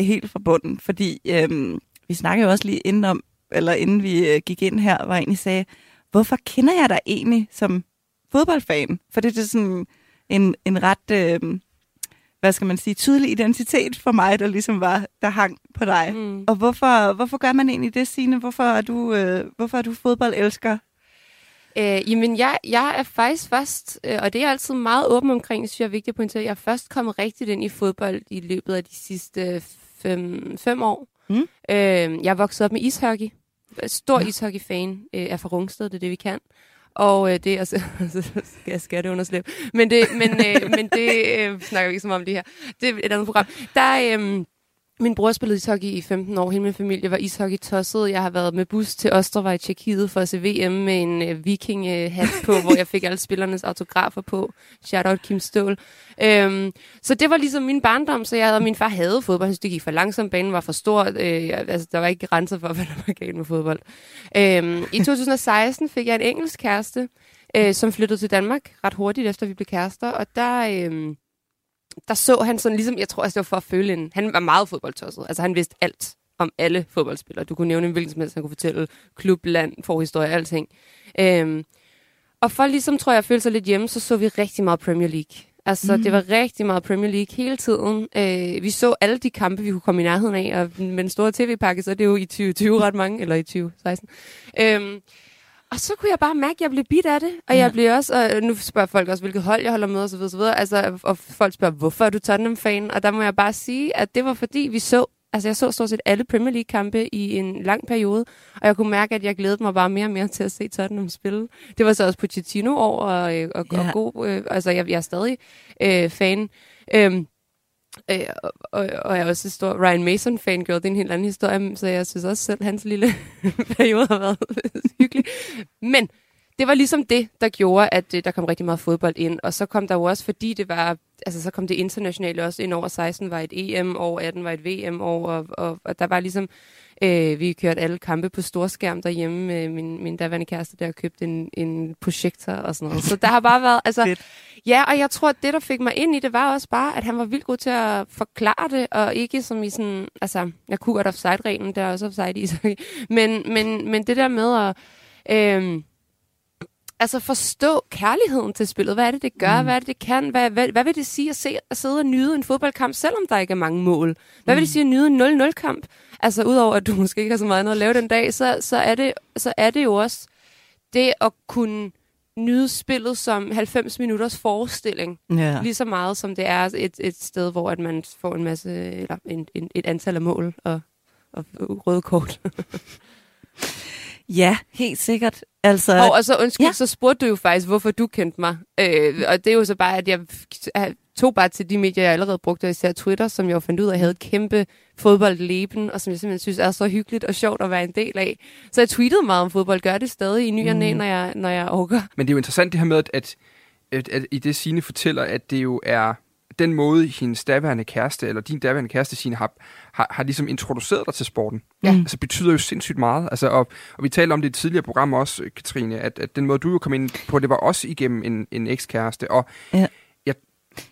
helt fra bunden, fordi øh, vi snakkede jo også lige inden om, eller inden vi øh, gik ind her, jeg egentlig sagde, hvorfor kender jeg dig egentlig som fodboldfan? For det er sådan en, en ret, øh, hvad skal man sige, tydelig identitet for mig, der ligesom var, der hang på dig. Mm. Og hvorfor, hvorfor gør man egentlig det, Signe? Hvorfor er du, øh, hvorfor er du fodboldelsker? Øh, jamen, jeg, jeg er faktisk først, øh, og det er jeg altid meget åben omkring, synes jeg er vigtigt at pointere, jeg er først kommet rigtigt ind i fodbold i løbet af de sidste fem, fem år. Mm. Øh, jeg vokset op med ishockey. Stor ja. ishockey-fan øh, er fra Rungsted, det er det, vi kan. Og øh, det er altså, så skal jeg skære det under slip. Men det, men, øh, men det øh, snakker vi ikke så meget om det her. Det er et andet program. Der, øh, min bror spillede ishockey i 15 år. Hele min familie var ishockey-tosset. Jeg har været med bus til Ostrava i Tjekkiet for at se VM med en øh, viking-hat på, hvor jeg fik alle spillernes autografer på. Shout out Kim Ståhl. Øhm, så det var ligesom min barndom, så jeg og min far havde fodbold. Han synes, det gik for langsomt. Banen var for stor. Øh, altså, der var ikke grænser for, hvad der var galt med fodbold. Øhm, I 2016 fik jeg en engelsk kæreste, øh, som flyttede til Danmark ret hurtigt efter vi blev kærester. Og der... Øh, der så han sådan ligesom, jeg tror, altså, det var for at føle en, han var meget fodboldtosset. Altså han vidste alt om alle fodboldspillere. Du kunne nævne en hvilken som helst, han kunne fortælle klub, land, forhistorie, alting. Øhm, og for ligesom, tror jeg, at føle sig lidt hjemme, så så vi rigtig meget Premier League. Altså, mm. det var rigtig meget Premier League hele tiden. Øh, vi så alle de kampe, vi kunne komme i nærheden af, og med den store tv-pakke, så er det jo i 2020 ret mange, eller i 2016. Øhm, og så kunne jeg bare mærke, at jeg blev bit af det. Og ja. jeg blev også, og nu spørger folk også, hvilket hold jeg holder med, osv. osv. Altså, og folk spørger, hvorfor er du Tottenham-fan? Og der må jeg bare sige, at det var fordi, vi så, altså jeg så stort set alle Premier League-kampe i en lang periode, og jeg kunne mærke, at jeg glædede mig bare mere og mere til at se Tottenham spille. Det var så også Pochettino år, og, øh, og, ja. og god, øh, altså jeg, jeg er stadig øh, fan. Øhm, Øh, og, og, og jeg er også en stor Ryan Mason fangirl, det er en helt anden historie, så jeg synes også selv, hans lille periode har været hyggelig. Men det var ligesom det, der gjorde, at øh, der kom rigtig meget fodbold ind. Og så kom der jo også, fordi det var, altså så kom det internationale også ind over 16 var et EM år, 18 var et VM år, og, og, og der var ligesom, øh, vi kørte alle kampe på storskærm derhjemme med min, min daværende kæreste, der købte en, en projektor og sådan noget. Så der har bare været, altså, ja, og jeg tror, at det, der fik mig ind i det, var også bare, at han var vildt god til at forklare det, og ikke som i sådan, altså, jeg kunne godt offside-reglen, der er også offside i, men, men, men det der med at, øh, altså forstå kærligheden til spillet. Hvad er det, det gør? Mm. Hvad er det, det kan? Hvad, hvad, hvad vil det sige at, se, at sidde og nyde en fodboldkamp, selvom der ikke er mange mål? Hvad mm. vil det mm. sige at nyde en 0-0-kamp? Altså, udover at du måske ikke har så meget andet at lave den dag, så, så, er, det, så er det jo også det at kunne nyde spillet som 90 minutters forestilling. Ja. Lige så meget som det er et, et sted, hvor at man får en masse, eller en, en, et antal af mål og, og røde kort. Ja, helt sikkert. Altså, og, og så undskyld, ja. så spurgte du jo faktisk, hvorfor du kendte mig. Øh, og det er jo så bare, at jeg tog bare til de medier, jeg allerede brugte, især Twitter, som jeg jo fandt ud af, havde et kæmpe fodboldleben, og som jeg simpelthen synes er så hyggeligt og sjovt at være en del af. Så jeg tweetede meget om fodbold, gør det stadig i ny og næ, mm. når jeg, når jeg orker. Men det er jo interessant det her med, at, at, at, at i det Signe fortæller, at det jo er den måde, hendes daværende kæreste, eller din daværende kæreste, Signe, har, har, har ligesom introduceret dig til sporten. Ja. Altså betyder jo sindssygt meget. Altså, og, og vi talte om det i et tidligere program også, Katrine, at, at den måde, du jo kom ind på, det var også igennem en, en ekskæreste. Og ja.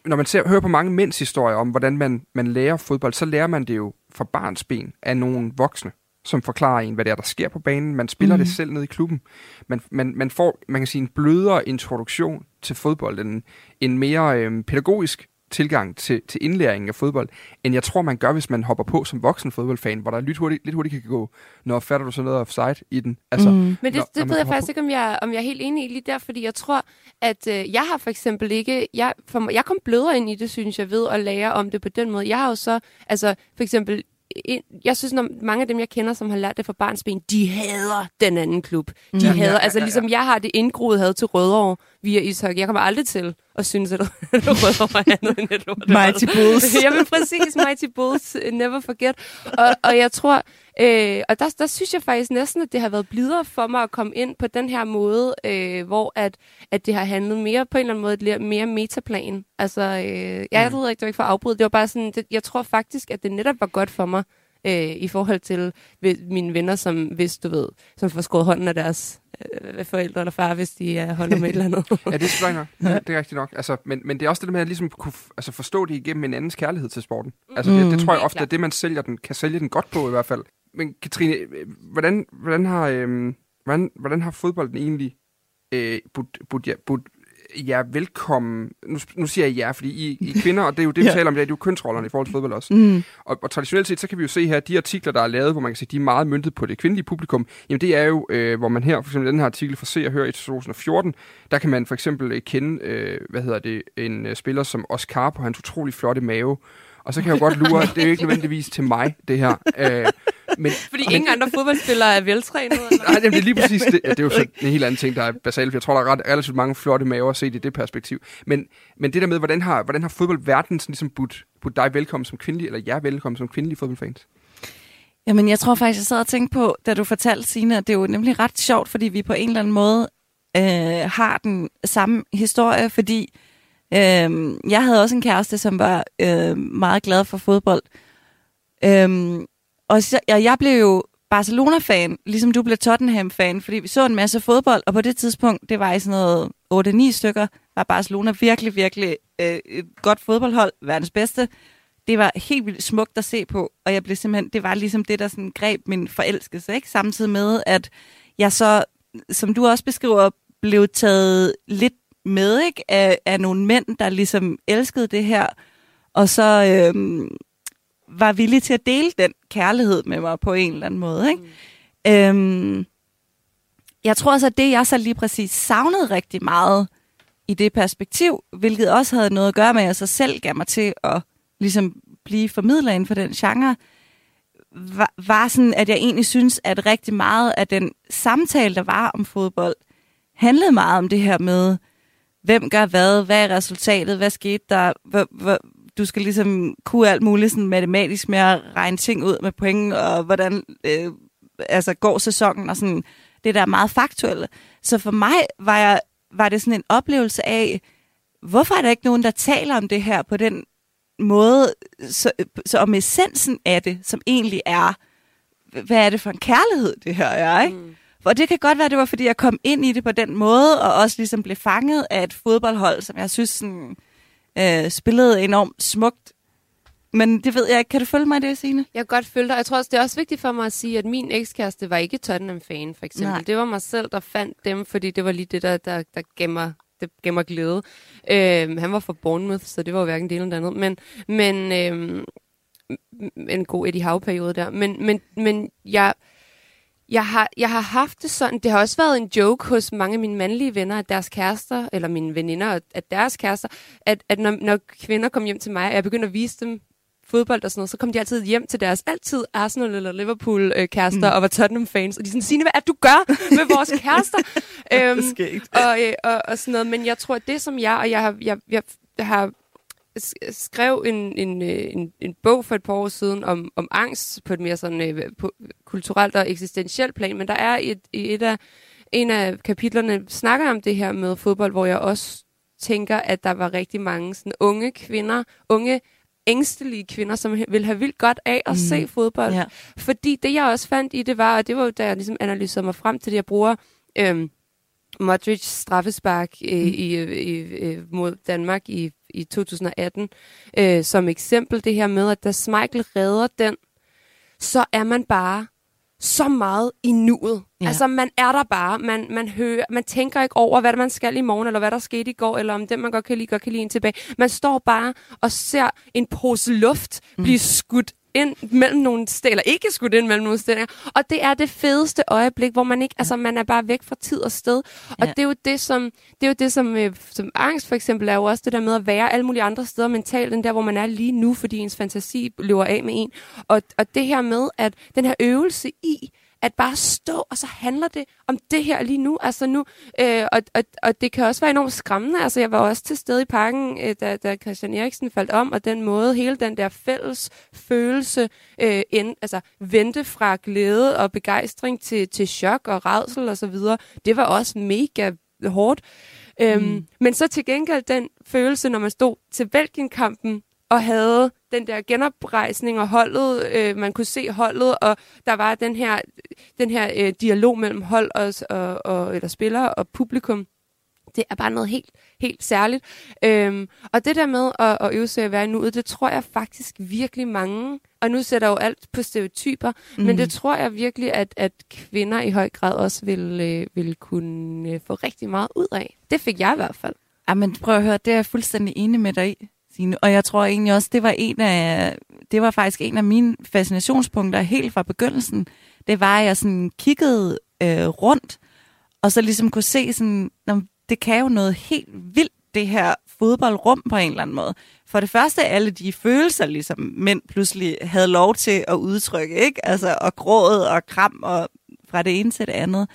Når man ser, hører på mange mænds historier om, hvordan man, man lærer fodbold, så lærer man det jo fra barns ben af nogle voksne som forklarer en, hvad det er, der sker på banen. Man spiller mm. det selv ned i klubben. Man, man, man får, man kan sige, en blødere introduktion til fodbold, en, en mere øhm, pædagogisk tilgang til, til indlæringen af fodbold, end jeg tror, man gør, hvis man hopper på som voksen fodboldfan, hvor der lidt hurtigt, lidt hurtigt kan gå, når fatter du så noget offside i den. Altså, mm. Men det, når, det ved jeg faktisk på. ikke, om jeg, om jeg er helt enig i lige der, fordi jeg tror, at øh, jeg har for eksempel ikke, jeg, for, jeg kom blødere ind i det, synes jeg, ved at lære om det på den måde. Jeg har jo så, altså for eksempel jeg synes, når mange af dem, jeg kender, som har lært det fra barnsben, de hader den anden klub. De ja, hader, ja, ja, altså ligesom jeg har det indgroet had til Rødovre via ishockey. Jeg kommer aldrig til at synes, at Rødovre er andet end et lort. Mighty Bulls. Jamen præcis, Mighty Bulls, never forget. Og, og jeg tror, øh, og der, der synes jeg faktisk næsten, at det har været blidere for mig at komme ind på den her måde, øh, hvor at, at det har handlet mere på en eller anden måde, mere metaplan. Altså, øh, jeg, jeg ved ikke, det var ikke for at afbryde, det var bare sådan, det, jeg tror faktisk, at det netop var godt for mig, øh, i forhold til ved, mine venner, som hvis du ved, som får skåret hånden af deres øh, forældre eller far, hvis de er holder med et eller andet. Ja, det er nok. Ja, det er rigtigt nok. Altså, men, men det er også det der med at ligesom kunne altså forstå det igennem en andens kærlighed til sporten. Altså, det, det tror jeg ofte er klart. det, man sælger den, kan sælge den godt på i hvert fald. Men Katrine, øh, hvordan, hvordan, har, øh, hvordan, hvordan har fodbolden egentlig øh, budt, budt, budt jer velkommen? Nu, nu siger jeg jer, fordi I, I er kvinder, og det er jo det, vi Ja. taler om, det er jo kønsrollerne i forhold til fodbold også. Mm. Og, og traditionelt set, så kan vi jo se her, de artikler, der er lavet, hvor man kan se, de er meget myndet på det kvindelige publikum, jamen det er jo, øh, hvor man her, for eksempel den her artikel fra Se og Hør i 2014, der kan man for eksempel øh, kende, øh, hvad hedder det, en øh, spiller som Oscar på hans utrolig flotte mave. Og så kan jeg jo godt lure, det er jo ikke nødvendigvis til mig, det her. Øh, men, Fordi ingen andre fodboldspillere er veltrænede. Eller? Nej, jamen, det er lige præcis det. Ja, det er jo så en helt anden ting, der er basalt, jeg tror, der er ret, relativt mange flotte maver set i det perspektiv. Men, men det der med, hvordan har, hvordan har fodboldverdenen sådan ligesom budt, budt dig velkommen som kvindelig, eller jer velkommen som kvindelige fodboldfans? Jamen, jeg tror faktisk, jeg sad og tænkte på, da du fortalte, Signe, at det er jo nemlig ret sjovt, fordi vi på en eller anden måde øh, har den samme historie, fordi øh, jeg havde også en kæreste, som var øh, meget glad for fodbold. Øhm, og så, og jeg blev jo Barcelona-fan, ligesom du blev Tottenham-fan, fordi vi så en masse fodbold, og på det tidspunkt, det var i sådan noget 8-9 stykker, var Barcelona virkelig, virkelig øh, et godt fodboldhold, verdens bedste det var helt vildt smukt at se på, og jeg blev simpelthen, det var ligesom det, der sådan greb min forelskelse, ikke? Samtidig med, at jeg så, som du også beskriver, blev taget lidt med, ikke? Af, af nogle mænd, der ligesom elskede det her, og så øhm, var villige til at dele den kærlighed med mig på en eller anden måde, ikke? Mm. Øhm, jeg tror også, at det, jeg så lige præcis savnede rigtig meget i det perspektiv, hvilket også havde noget at gøre med, at jeg så selv gav mig til at ligesom blive formidler inden for den genre, var, var sådan, at jeg egentlig synes, at rigtig meget af den samtale, der var om fodbold, handlede meget om det her med, hvem gør hvad, hvad er resultatet, hvad skete der, hvor, hvor, du skal ligesom kunne alt muligt sådan matematisk med at regne ting ud med point, og hvordan øh, altså går sæsonen, og sådan det der er meget faktuelle. Så for mig var, jeg, var det sådan en oplevelse af, hvorfor er der ikke nogen, der taler om det her på den måde, så, så om essensen af det, som egentlig er, hvad er det for en kærlighed, det her er, ikke? Mm. For det kan godt være, det var, fordi jeg kom ind i det på den måde, og også ligesom blev fanget af et fodboldhold, som jeg synes sådan, øh, spillede enormt smukt. Men det ved jeg ikke. Kan du følge mig i det, Signe? Jeg kan godt følge dig. Jeg tror også, det er også vigtigt for mig at sige, at min ekskæreste var ikke Tottenham-fan, for eksempel. Nej. Det var mig selv, der fandt dem, fordi det var lige det, der, der, der gemmer det gemmer glæde. Øhm, han var fra Bournemouth, så det var jo hverken det ene eller det andet. Men, men øhm, en god Eddie Howe-periode der. Men, men, men jeg, jeg, har, jeg har haft det sådan, det har også været en joke hos mange af mine mandlige venner, at deres kærester, eller mine veninder, at deres kærester, at, at når, når kvinder kom hjem til mig, og jeg begyndte at vise dem fodbold og sådan noget, så kom de altid hjem til deres altid Arsenal eller Liverpool øh, kærester mm. og var Tottenham fans, og de sådan, Signe, hvad er det, du gør med vores kærester? øhm, og, øh, og, og sådan noget, men jeg tror, at det som jeg, og jeg har, jeg, jeg, jeg har skrev en, en, øh, en, en bog for et par år siden om, om angst på et mere sådan øh, på, kulturelt og eksistentielt plan, men der er et, i et af, en af kapitlerne snakker om det her med fodbold, hvor jeg også tænker, at der var rigtig mange sådan unge kvinder, unge ængstelige kvinder, som ville have vildt godt af at mm. se fodbold. Ja. Fordi det, jeg også fandt i det, var, og det var jo, da jeg ligesom analyserede mig frem til det, jeg bruger øhm, Modric straffespark øh, Mm. i, i, øh, mod Danmark i, i 2018 øh, som eksempel. Det her med, at da Schmeichel redder den, så er man bare så meget i nuet. Ja. Altså, man er der bare. Man, man, hører, man tænker ikke over, hvad man skal i morgen, eller hvad der skete i går, eller om den, man godt kan lide, godt kan lide en tilbage. Man står bare og ser en pose luft mm. blive skudt ind mellem nogle steder, eller ikke skudt ind mellem nogle steder. Og det er det fedeste øjeblik, hvor man ikke, altså man er bare væk fra tid og sted. Og Ja. det er jo det, som, det er jo det, som, øh, som angst for eksempel er jo også det der med at være alle mulige andre steder mentalt, end der, hvor man er lige nu, fordi ens fantasi løber af med en. Og, og det her med, at den her øvelse i, at bare stå, og så handler det om det her lige nu. Altså nu øh, og, og, og det kan også være enormt skræmmende. Altså jeg var også til stede i parken, øh, da, da Christian Eriksen faldt om, og den måde, hele den der fælles følelse, øh, end, altså vendte fra glæde og begejstring til, til chok og redsel og så videre, det var også mega hårdt. Øhm, Mm. Men så til gengæld den følelse, når man stod til Belgien-kampen og havde den der genoprejsning og holdet, øh, man kunne se holdet, og der var den her, den her øh, dialog mellem hold og, og, og, eller spillere og publikum. Det er bare noget helt, helt særligt. Øhm, og det der med at, at øve sig at være nu, det tror jeg faktisk virkelig mange, og nu sætter jeg jo alt på stereotyper, mm. men det tror jeg virkelig, at, at kvinder i høj grad også vil, øh, vil kunne øh, få rigtig meget ud af. Det fik jeg i hvert fald. Ja, men prøv at høre, det er jeg fuldstændig enig med dig i, Signe. Og jeg tror egentlig også, det var en af, det var faktisk en af mine fascinationspunkter helt fra begyndelsen. Det var, at jeg sådan kiggede øh, rundt, og så ligesom kunne se sådan, det kan jo noget helt vildt, det her fodboldrum på en eller anden måde. For det første, alle de følelser, ligesom mænd pludselig havde lov til at udtrykke, ikke? Altså, og gråd og kram og fra det ene til det andet.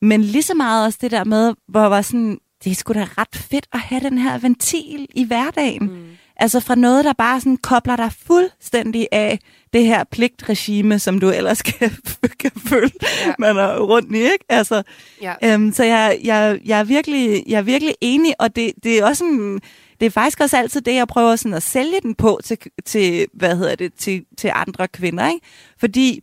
Men lige så meget også det der med, hvor var sådan, det er sgu da ret fedt at have den her ventil i hverdagen. Mm. Altså fra noget, der bare sådan kobler dig fuldstændig af det her pligtregime, som du ellers kan, kan føle, ja. man er rundt i, ikke? Altså, ja. øhm, så jeg, jeg, jeg, er virkelig, jeg er virkelig enig, og det, det er også sådan, det er faktisk også altid det, jeg prøver sådan at sælge den på til, til hvad hedder det, til, til andre kvinder, ikke? Fordi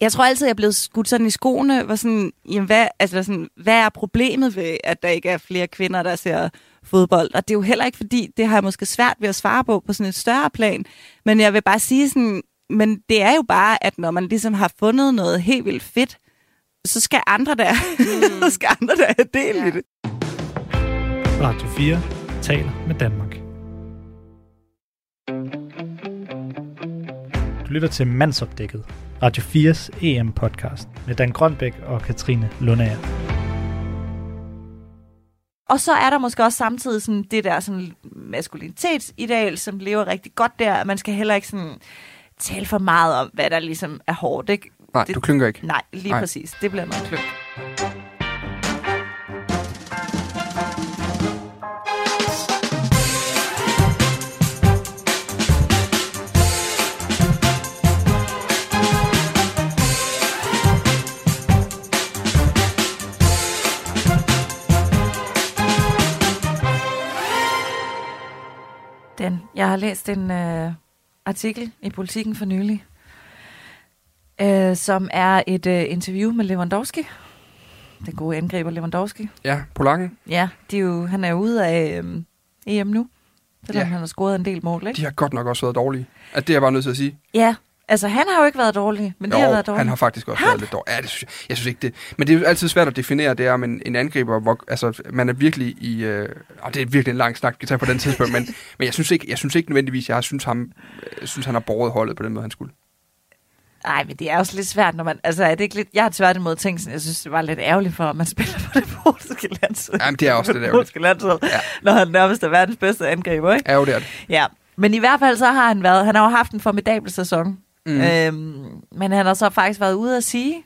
jeg tror altid, jeg er blevet skudt sådan i skoene, hvor sådan, jamen, hvad, altså sådan, hvad er problemet ved, at der ikke er flere kvinder, der ser fodbold? Og det er jo heller ikke fordi, det har jeg måske svært ved at svare på på sådan et større plan. Men jeg vil bare sige sådan, men det er jo bare, at når man ligesom har fundet noget helt vildt fedt, så skal andre der, mm. så skal andre der have del ja. i det. Radio 4 taler med Danmark. Du lytter til Mandsopdækket, Radio 4's EM-podcast med Dan Grønbæk og Katrine Lundager. Og så er der måske også samtidig sådan det der sådan maskulinitetsideal, som lever rigtig godt der. Man skal heller ikke sådan tale for meget om, hvad der ligesom er hårdt. Ikke? Nej, det, du klynker ikke. Nej, lige nej. præcis. Det bliver noget klynk. Jeg har læst en øh, artikel i Politiken for nylig, øh, som er et øh, interview med Lewandowski. Den gode angriber Lewandowski. Ja, Polakken. Ja, de er jo, han er jo ude af øh, EM nu, selvom ja. han har scoret en del mål, ikke? De har godt nok også været dårlige. At det er jeg bare nødt til at sige. Ja, Altså, han har jo ikke været dårlig, men jo, det har været dårligt. han har faktisk også han? været lidt dårlig. Ja, det synes jeg, jeg synes ikke det. Men det er jo altid svært at definere, det er om en, angriber, hvor altså, man er virkelig i... Øh, og det er virkelig en lang snak, vi tage på den tidspunkt, men, men jeg, synes ikke, jeg synes ikke nødvendigvis, jeg synes, ham, jeg synes, han har borget holdet på den måde, han skulle. Nej, men det er også lidt svært, når man... Altså, er det ikke lidt... Jeg har tværtimod tænkt sådan, jeg synes, det var lidt ærgerligt for, at man spiller på det polske landshold. Jamen, det er også lidt ærgerligt. landshold, ja. når han nærmest er verdens bedste angriber, ikke? Ja, jo, det er det. Ja, men i hvert fald så har han været... Han har jo haft en formidabel sæson. Mm. Øhm, men han har så faktisk været ude at sige,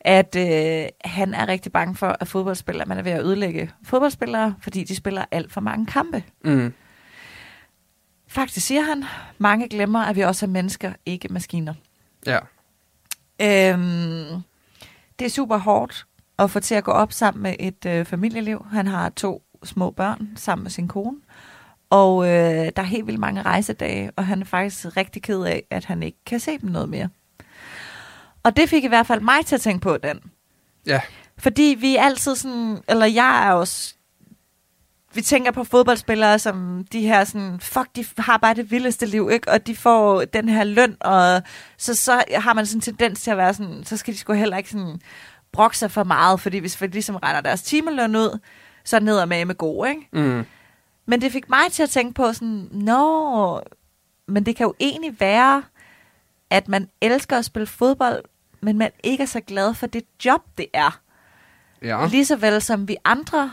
at øh, han er rigtig bange for, at fodboldspillere, man er ved at ødelægge fodboldspillere, fordi de spiller alt for mange kampe. Mm. Faktisk siger han, mange glemmer, at vi også er mennesker, ikke maskiner. Ja. Øhm, det er super hårdt at få til at gå op sammen med et øh, familieliv. Han har to små børn sammen med sin kone. Og øh, der er helt vildt mange rejsedage, og han er faktisk rigtig ked af, at han ikke kan se dem noget mere. Og det fik i hvert fald mig til at tænke på den. Ja. Fordi vi er altid sådan, eller jeg er også, vi tænker på fodboldspillere som de her sådan, fuck, de har bare det vildeste liv, ikke? Og de får den her løn, og så, så har man sådan en tendens til at være sådan, så skal de sgu heller ikke sådan brokke sig for meget, fordi hvis vi ligesom regner deres timeløn ud, så er ned med med god, ikke? Mm. Men det fik mig til at tænke på sådan, nå, men det kan jo egentlig være, at man elsker at spille fodbold, men man ikke er så glad for det job, det er. Ja. Ligeså vel som vi andre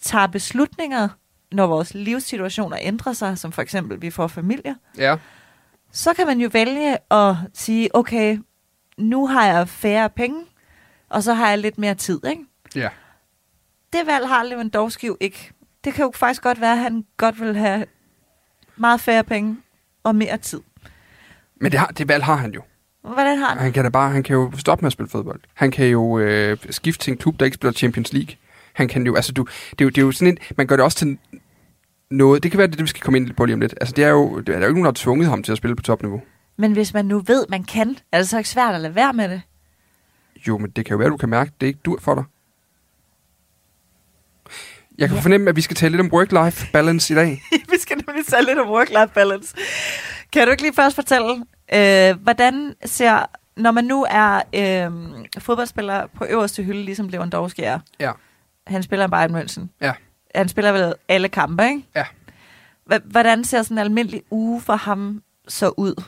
tager beslutninger, når vores livssituationer ændrer sig, som for eksempel vi får familie, Ja. så kan man jo vælge at sige, okay, nu har jeg færre penge, og så har jeg lidt mere tid, ikke? Ja. Det valg har Lewandowski jo ikke. Det kan jo faktisk godt være, at han godt vil have meget færre penge og mere tid. Men det, har, det valg har han jo. Hvordan har han? Han kan da bare, han kan jo stoppe med at spille fodbold. Han kan jo øh, skifte til en klub, der ikke spiller Champions League. Han kan jo, altså du, det er jo, det er jo sådan en, man gør det også til noget. Det kan være, det vi skal komme ind på lige om lidt. Altså, det er jo, det er jo ikke nogen, der har tvunget ham til at spille på topniveau. Men hvis man nu ved, man kan, er det så ikke svært at lade være med det? Jo, men det kan jo være, du kan mærke, at det ikke dur for dig. Jeg kan Ja. fornemme, at vi skal tale lidt om work-life balance i dag. vi skal nemlig tale lidt om work-life balance. Kan du ikke lige først fortælle, øh, hvordan ser, når man nu er øh, fodboldspiller på øverste hylde, ligesom Lewandowski er, Ja. han spiller i Bayern München. Ja. Han spiller vel alle kampe, ikke? Ja. H- hvordan ser sådan en almindelig uge for ham så ud?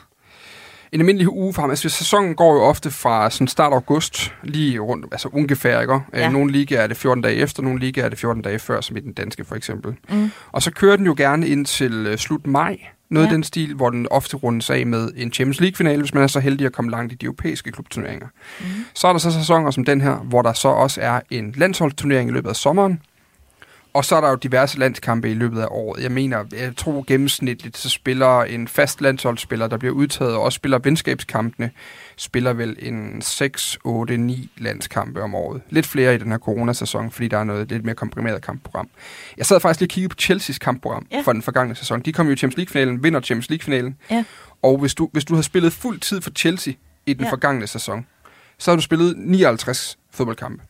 En almindelig uge for ham. Altså, sæsonen går jo ofte fra sådan start august, lige rundt, altså ungefær, ikke? Ja. Ja. Nogle ligaer er det 14 dage efter, nogle ligaer er det 14 dage før, som i den danske for eksempel. Mm. Og så kører den jo gerne ind til uh, slut maj, noget ja. af den stil, hvor den ofte rundes af med en Champions League-finale, hvis man er så heldig at komme langt i de europæiske klubturneringer. Mm. Så er der så sæsoner som den her, hvor der så også er en landsholdsturnering i løbet af sommeren. Og så er der jo diverse landskampe i løbet af året. Jeg mener, jeg tror gennemsnitligt, så spiller en fast landsholdsspiller, der bliver udtaget og også spiller venskabskampene, spiller vel en 6, 8, 9 landskampe om året. Lidt flere i den her coronasæson, fordi der er noget lidt mere komprimeret kampprogram. Jeg sad faktisk lige og kiggede på Chelseas kampprogram Ja. for den forgangne sæson. De kom jo i Champions League-finalen, vinder Champions League-finalen. Ja. Og hvis du, hvis du havde spillet fuld tid for Chelsea i den ja. forgangne sæson, så har du spillet 59 fodboldkampe.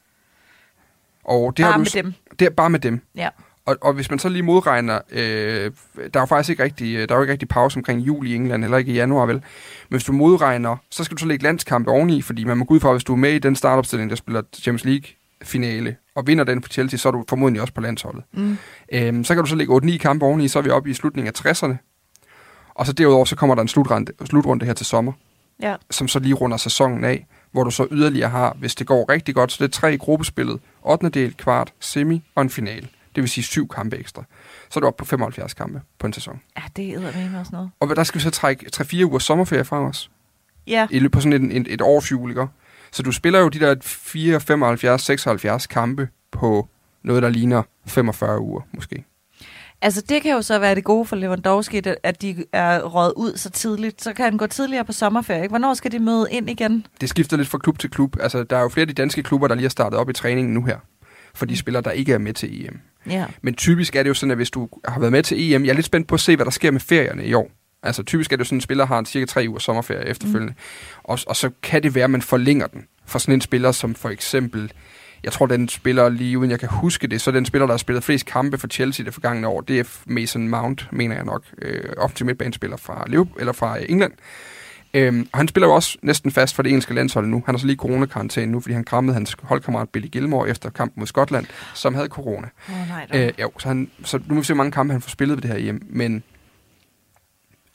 Og det Bare har du, med dem. Det er bare med dem. Ja. Og, og hvis man så lige modregner, øh, der er jo faktisk ikke rigtig, der er jo ikke rigtig pause omkring jul i England, eller ikke i januar vel. Men hvis du modregner, så skal du så lægge landskampe oveni, fordi man må gå ud fra, hvis du er med i den startopstilling, der spiller Champions League finale, og vinder den for Chelsea, så er du formodentlig også på landsholdet. Mm. Øhm, så kan du så lægge 8-9 kampe oveni, så er vi oppe i slutningen af 60'erne. Og så derudover, så kommer der en slutrunde, slutrunde her til sommer, Ja. som så lige runder sæsonen af, hvor du så yderligere har, hvis det går rigtig godt, så det er tre i gruppespillet, 8. del, kvart, semi og en finale. Det vil sige syv kampe ekstra. Så er du oppe på 75 kampe på en sæson. Ja, det er med også noget. Og der skal vi så trække 3-4 uger sommerferie fra os. Ja. I på sådan et, et, et års jul, ikke? Så du spiller jo de der 4, 75, 76 kampe på noget, der ligner 45 uger, måske. Altså, det kan jo så være det gode for Lewandowski, at de er røget ud så tidligt. Så kan han gå tidligere på sommerferie. Ikke? Hvornår skal de møde ind igen? Det skifter lidt fra klub til klub. Altså, der er jo flere af de danske klubber, der lige har startet op i træningen nu her. For de spillere, der ikke er med til EM. Ja. Men typisk er det jo sådan, at hvis du har været med til EM, jeg er lidt spændt på at se, hvad der sker med ferierne i år. Altså typisk er det jo sådan, at en spiller har en cirka tre uger sommerferie efterfølgende. Mm. Og, og så kan det være, at man forlænger den for sådan en spiller som for eksempel, jeg tror den spiller lige uden jeg kan huske det, så den spiller, der har spillet flest kampe for Chelsea det forgangne år, det er Mason Mount, mener jeg nok, øh, offensiv midtbanespiller fra, Liverpool, eller fra England. Øhm, og han spiller jo også næsten fast for det engelske landshold nu. Han har så lige coronakarantæne nu, fordi han krammede hans holdkammerat Billy Gilmore efter kampen mod Skotland, som havde corona. Oh, nej, da. Øh, jo, så, han, så nu må vi se, hvor mange kampe han får spillet ved det her hjem. Men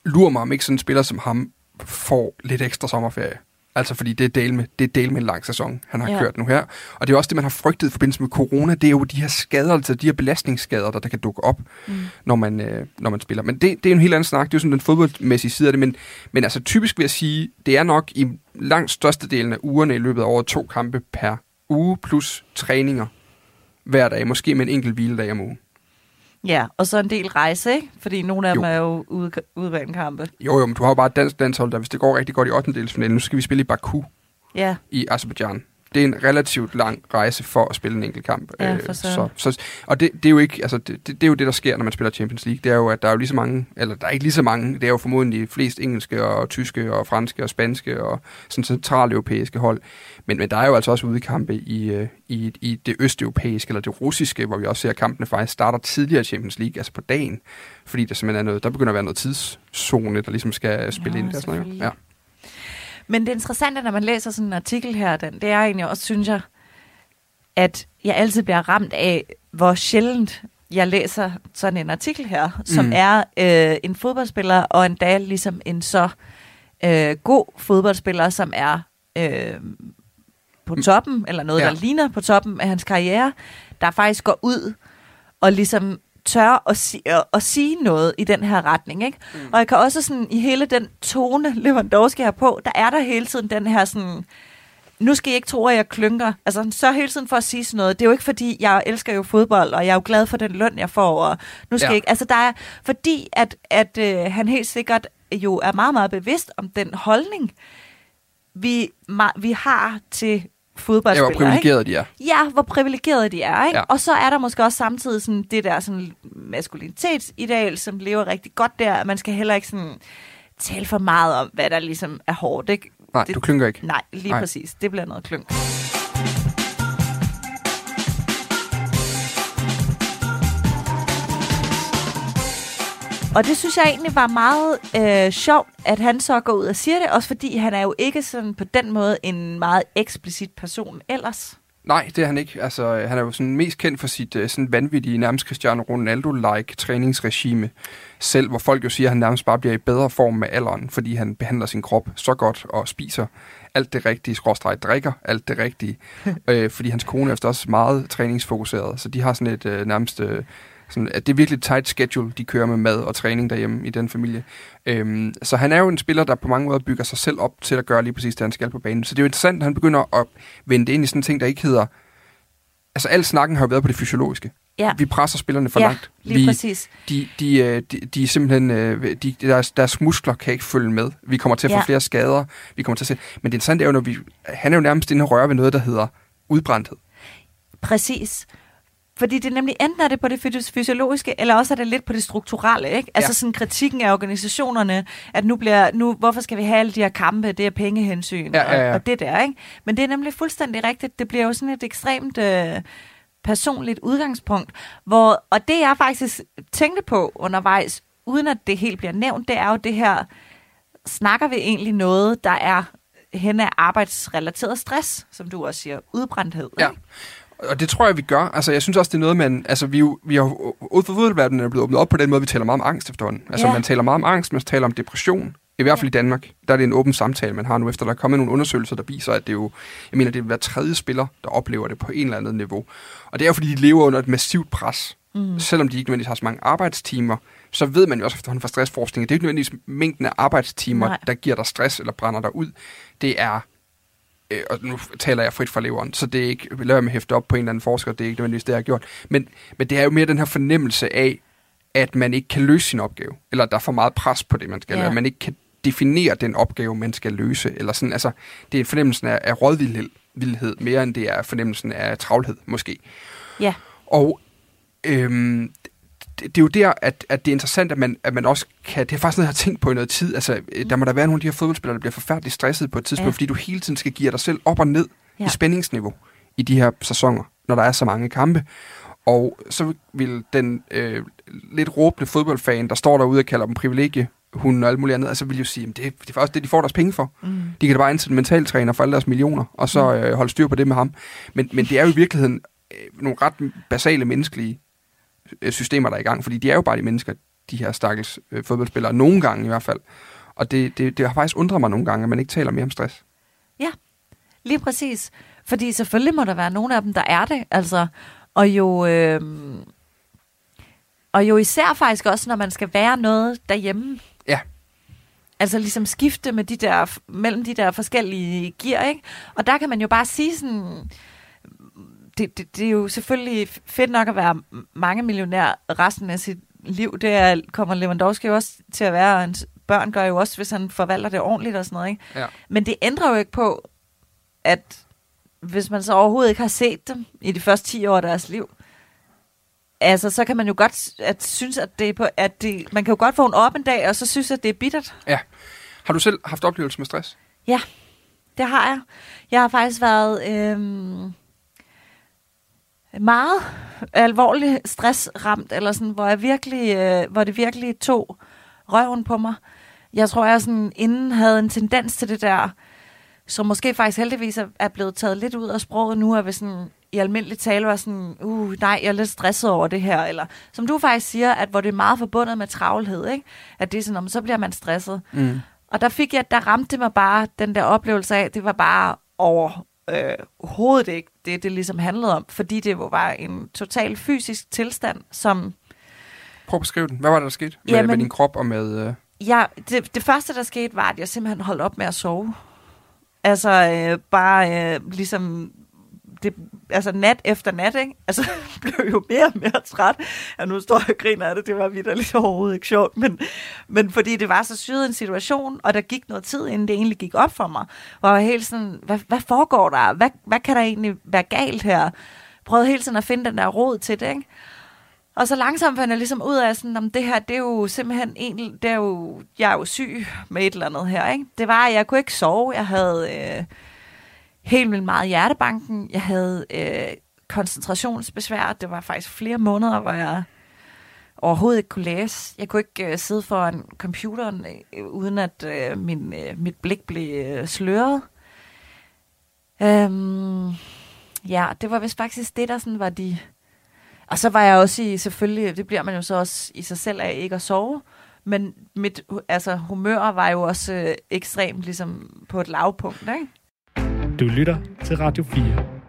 lurer mig om ikke sådan en spiller som ham får lidt ekstra sommerferie. Altså fordi det er del med, det er del med en lang sæson, han har Ja. kørt nu her. Og det er også det, man har frygtet i forbindelse med corona. Det er jo de her skader, altså de her belastningsskader, der, der kan dukke op, Mm. når man, øh, når man spiller. Men det, det er en helt anden snak. Det er jo sådan den fodboldmæssige side af det. Men, men altså typisk vil jeg sige, det er nok i langt størstedelen af ugerne i løbet af året to kampe per uge plus træninger hver dag. Måske med en enkelt hviledag om ugen. Ja, og så en del rejse, ikke? Fordi nogle af dem Jo. er jo ude, udbanekampe. Jo, jo, men du har jo bare et dansk landshold, der hvis det går rigtig godt i 8. delsfinalen, nu skal vi spille i Baku Ja, i Azerbaijan. Det er en relativt lang rejse for at spille en enkelt kamp. Ja, Øh, så, så, og det, det, er jo ikke, altså, det, det, det, er jo det, der sker, når man spiller Champions League. Det er jo, at der er jo lige så mange, eller der er ikke lige så mange, det er jo formodentlig flest engelske og tyske og franske og spanske og sådan centraleuropæiske hold. Men, men der er jo altså også udekampe i, øh, i, i det østeuropæiske eller det russiske, hvor vi også ser, at kampene faktisk starter tidligere i Champions League, altså på dagen. Fordi der simpelthen er noget, der begynder at være noget tidszone, der ligesom skal spille Ja, ind. Der, sådan noget. Ja. Men det interessante, når man læser sådan en artikel her, den, det er egentlig også, synes jeg, at jeg altid bliver ramt af, hvor sjældent jeg læser sådan en artikel her, som Mm. er øh, en fodboldspiller, og endda ligesom en så øh, god fodboldspiller, som er øh, på toppen, eller noget, Ja. der ligner på toppen af hans karriere, der faktisk går ud og ligesom tør at, si- at, at sige noget i den her retning. Ikke? Mm. Og jeg kan også sådan, i hele den tone, Lewandowski har på, der er der hele tiden den her sådan, nu skal I ikke tro, at jeg klynker. Altså, sørger hele tiden for at sige sådan noget. Det er jo ikke, fordi jeg elsker jo fodbold, og jeg er jo glad for den løn, jeg får. Og nu skal Ja. ja. ikke, altså, der er, fordi at, at øh, han helt sikkert jo er meget, meget bevidst om den holdning, vi, ma- vi har til Ja, fodboldspillere. hvor privilegeret de er. Ikke? Ja, hvor privilegerede de er. Ikke? Ja. Ja. Og så er der måske også samtidig sådan det der sådan maskulinitetsideal, som lever rigtig godt der. Man skal heller ikke sådan tale for meget om, hvad der ligesom er hårdt. Ikke? Nej, Det- du klynker ikke. Nej, lige. Nej. præcis. Det bliver noget klynk. Og det synes jeg egentlig var meget øh, sjovt, at han så går ud og siger det, også fordi han er jo ikke sådan på den måde en meget eksplicit person ellers. Nej, det er han ikke. Altså, øh, han er jo sådan mest kendt for sit øh, sådan vanvittige, nærmest Cristiano Ronaldo-like træningsregime selv, hvor folk jo siger, at han nærmest bare bliver i bedre form med alderen, fordi han behandler sin krop så godt og spiser alt det rigtige, skråstreg drikker alt det rigtige, øh, fordi hans kone er også meget træningsfokuseret, så de har sådan et øh, nærmest... Øh, sådan, at det er virkelig et tight schedule, de kører med mad og træning derhjemme i den familie. Øhm, så han er jo en spiller, der på mange måder bygger sig selv op til at gøre lige præcis det, han skal på banen. Så det er jo interessant, at han begynder at vende det ind i sådan en ting, der ikke hedder... Altså, al snakken har jo været på det fysiologiske. Ja, Vi presser spillerne for ja langt. lige Vi, præcis. de, de, øh, de, de er simpelthen... øh, De, deres, deres muskler kan ikke følge med. Vi kommer til at få Ja. flere skader. Vi kommer til at se... Men det interessante er jo, når vi... Han er jo nærmest inde og røre ved noget, der hedder udbrændthed. Præcis. Fordi det er nemlig enten er det på det fys- fysiologiske, eller også er det lidt på det strukturelle, ikke? Altså Ja. sådan kritikken af organisationerne, at nu bliver, nu, hvorfor skal vi have alle de her kampe, det er pengehensyn, Ja, ja, ja. Og, og det der, ikke? Men det er nemlig fuldstændig rigtigt. Det bliver jo sådan et ekstremt øh, personligt udgangspunkt, hvor, og det jeg faktisk tænkte på undervejs, uden at det helt bliver nævnt, det er jo det her, snakker vi egentlig noget, der er hen af arbejdsrelateret stress, som du også siger, udbrændthed, Ja. ikke? Og det tror jeg, vi gør. Altså, jeg synes også, det er noget, man... Altså, vi, vi har fodboldverdenen er blevet åbnet op på den måde, vi taler meget om angst efterhånden. Altså, Ja. man taler meget om angst, man taler om depression. I hvert fald i Danmark, der er det en åben samtale, man har nu, efter der er kommet nogle undersøgelser, der viser, at det er jo, jeg mener, det er hver tredje spiller, der oplever det på en eller anden niveau. Og det er jo, fordi de lever under et massivt pres. Mm. Selvom de ikke nødvendigvis har så mange arbejdstimer, så ved man jo også efterhånden fra stressforskning, at det er ikke nødvendigvis mængden af arbejdstimer, Nej. der giver dig stress eller brænder dig ud. Det er øh, og nu taler jeg frit fra leveren, så det er ikke, lad være med at hæfte op på en eller anden forsker, det er ikke nødvendigvis det, jeg har gjort. Men, men det er jo mere den her fornemmelse af, at man ikke kan løse sin opgave, eller der er for meget pres på det, man skal, Ja. eller man ikke kan definere den opgave, man skal løse, eller sådan, altså, det er fornemmelsen af, af rådvildhed, vildhed, mere end det er fornemmelsen af travlhed, måske. Ja. Og øhm, det, er jo der, at, at det er interessant, at man, at man også kan... Det er faktisk noget, jeg har tænkt på i noget tid. Altså, mm. der må der være nogle af de her fodboldspillere, der bliver forfærdeligt stresset på et tidspunkt, Ja. fordi du hele tiden skal give dig selv op og ned Ja. i spændingsniveau i de her sæsoner, når der er så mange kampe. Og så vil den øh, lidt råbende fodboldfan, der står derude og kalder dem privilegie, hun og alt muligt andet, altså vil jo sige, at det, det er faktisk det, de får deres penge for. Mm. De kan da bare ansætte en mentaltræner for alle deres millioner, og så øh, holde styr på det med ham. Men, men det er jo i virkeligheden øh, nogle ret basale menneskelige øh, systemer, der er i gang, fordi de er jo bare de mennesker, de her stakkels øh, fodboldspillere, nogle gange i hvert fald. Og det, det, det har faktisk undret mig nogle gange, at man ikke taler mere om stress. Lige præcis. Fordi selvfølgelig må der være nogle af dem, der er det. Altså, og jo... Øh, og jo især faktisk også, når man skal være noget derhjemme. Ja. Altså ligesom skifte med de der, mellem de der forskellige gear, ikke? Og der kan man jo bare sige sådan... Det, det, det er jo selvfølgelig fedt nok at være mange millionær resten af sit liv. Det er, kommer Lewandowski jo også til at være, og hans børn gør jo også, hvis han forvalter det ordentligt og sådan noget, ikke? Ja. Men det ændrer jo ikke på, at hvis man så overhovedet ikke har set dem i de første 10 år af deres liv, altså så kan man jo godt at synes, at, det er på, at det, man kan jo godt få en op en dag, og så synes, at det er bittert. Har du selv haft oplevelse med stress? Det har jeg. Jeg har faktisk været øhm, meget alvorligt stressramt, eller sådan, hvor, jeg virkelig, øh, hvor det virkelig tog røven på mig. Jeg tror, jeg sådan inden havde en tendens til det der, som måske faktisk heldigvis er- er blevet taget lidt ud af sproget nu, at vi sådan i almindelig tale var sådan, uh, nej, jeg er lidt stresset over det her, eller som du faktisk siger, at hvor det er meget forbundet med travlhed, ikke? at det er sådan, om så bliver man stresset. Mm. Og der fik jeg, der ramte det mig bare den der oplevelse af, det var bare over øh, hovedet ikke det, det ligesom handlede om, fordi det jo var en total fysisk tilstand, som Prøv at beskrive den. Hvad var det, der skete med, Jamen- med din krop og med... Øh... jeg, det, det første, der skete, var, at jeg simpelthen holdt op med at sove. Altså øh, bare øh, ligesom det, altså nat efter nat, ikke? Altså, jeg blev jo mere og mere træt. Ja, nu står jeg og griner af det, det var vidderligt overhovedet ikke sjovt, men, men fordi det var så syret en situation, og der gik noget tid, inden det egentlig gik op for mig, hvor jeg helt sådan, hvad, hvad foregår der? Hvad, hvad kan der egentlig være galt her? Prøvede hele tiden at finde den der råd til det, ikke? Og så langsomt fandt jeg ligesom ud af, sådan, om det her, det er jo simpelthen en, det er jo, jeg er jo syg med et eller andet her, ikke? Det var, at jeg kunne ikke sove, jeg havde øh, helt vildt meget hjertebanken, jeg havde øh, koncentrationsbesvær, det var faktisk flere måneder, hvor jeg overhovedet ikke kunne læse. Jeg kunne ikke øh, sidde foran computeren, øh, uden at øh, min, øh, mit blik blev øh, sløret. Øhm, ja, det var vist faktisk det, der sådan var de og så var jeg også i, selvfølgelig, det bliver man jo så også i sig selv af ikke at sove, men mit altså, humør var jo også øh, ekstremt ligesom på et lavpunkt, ikke? Du lytter til Radio 4.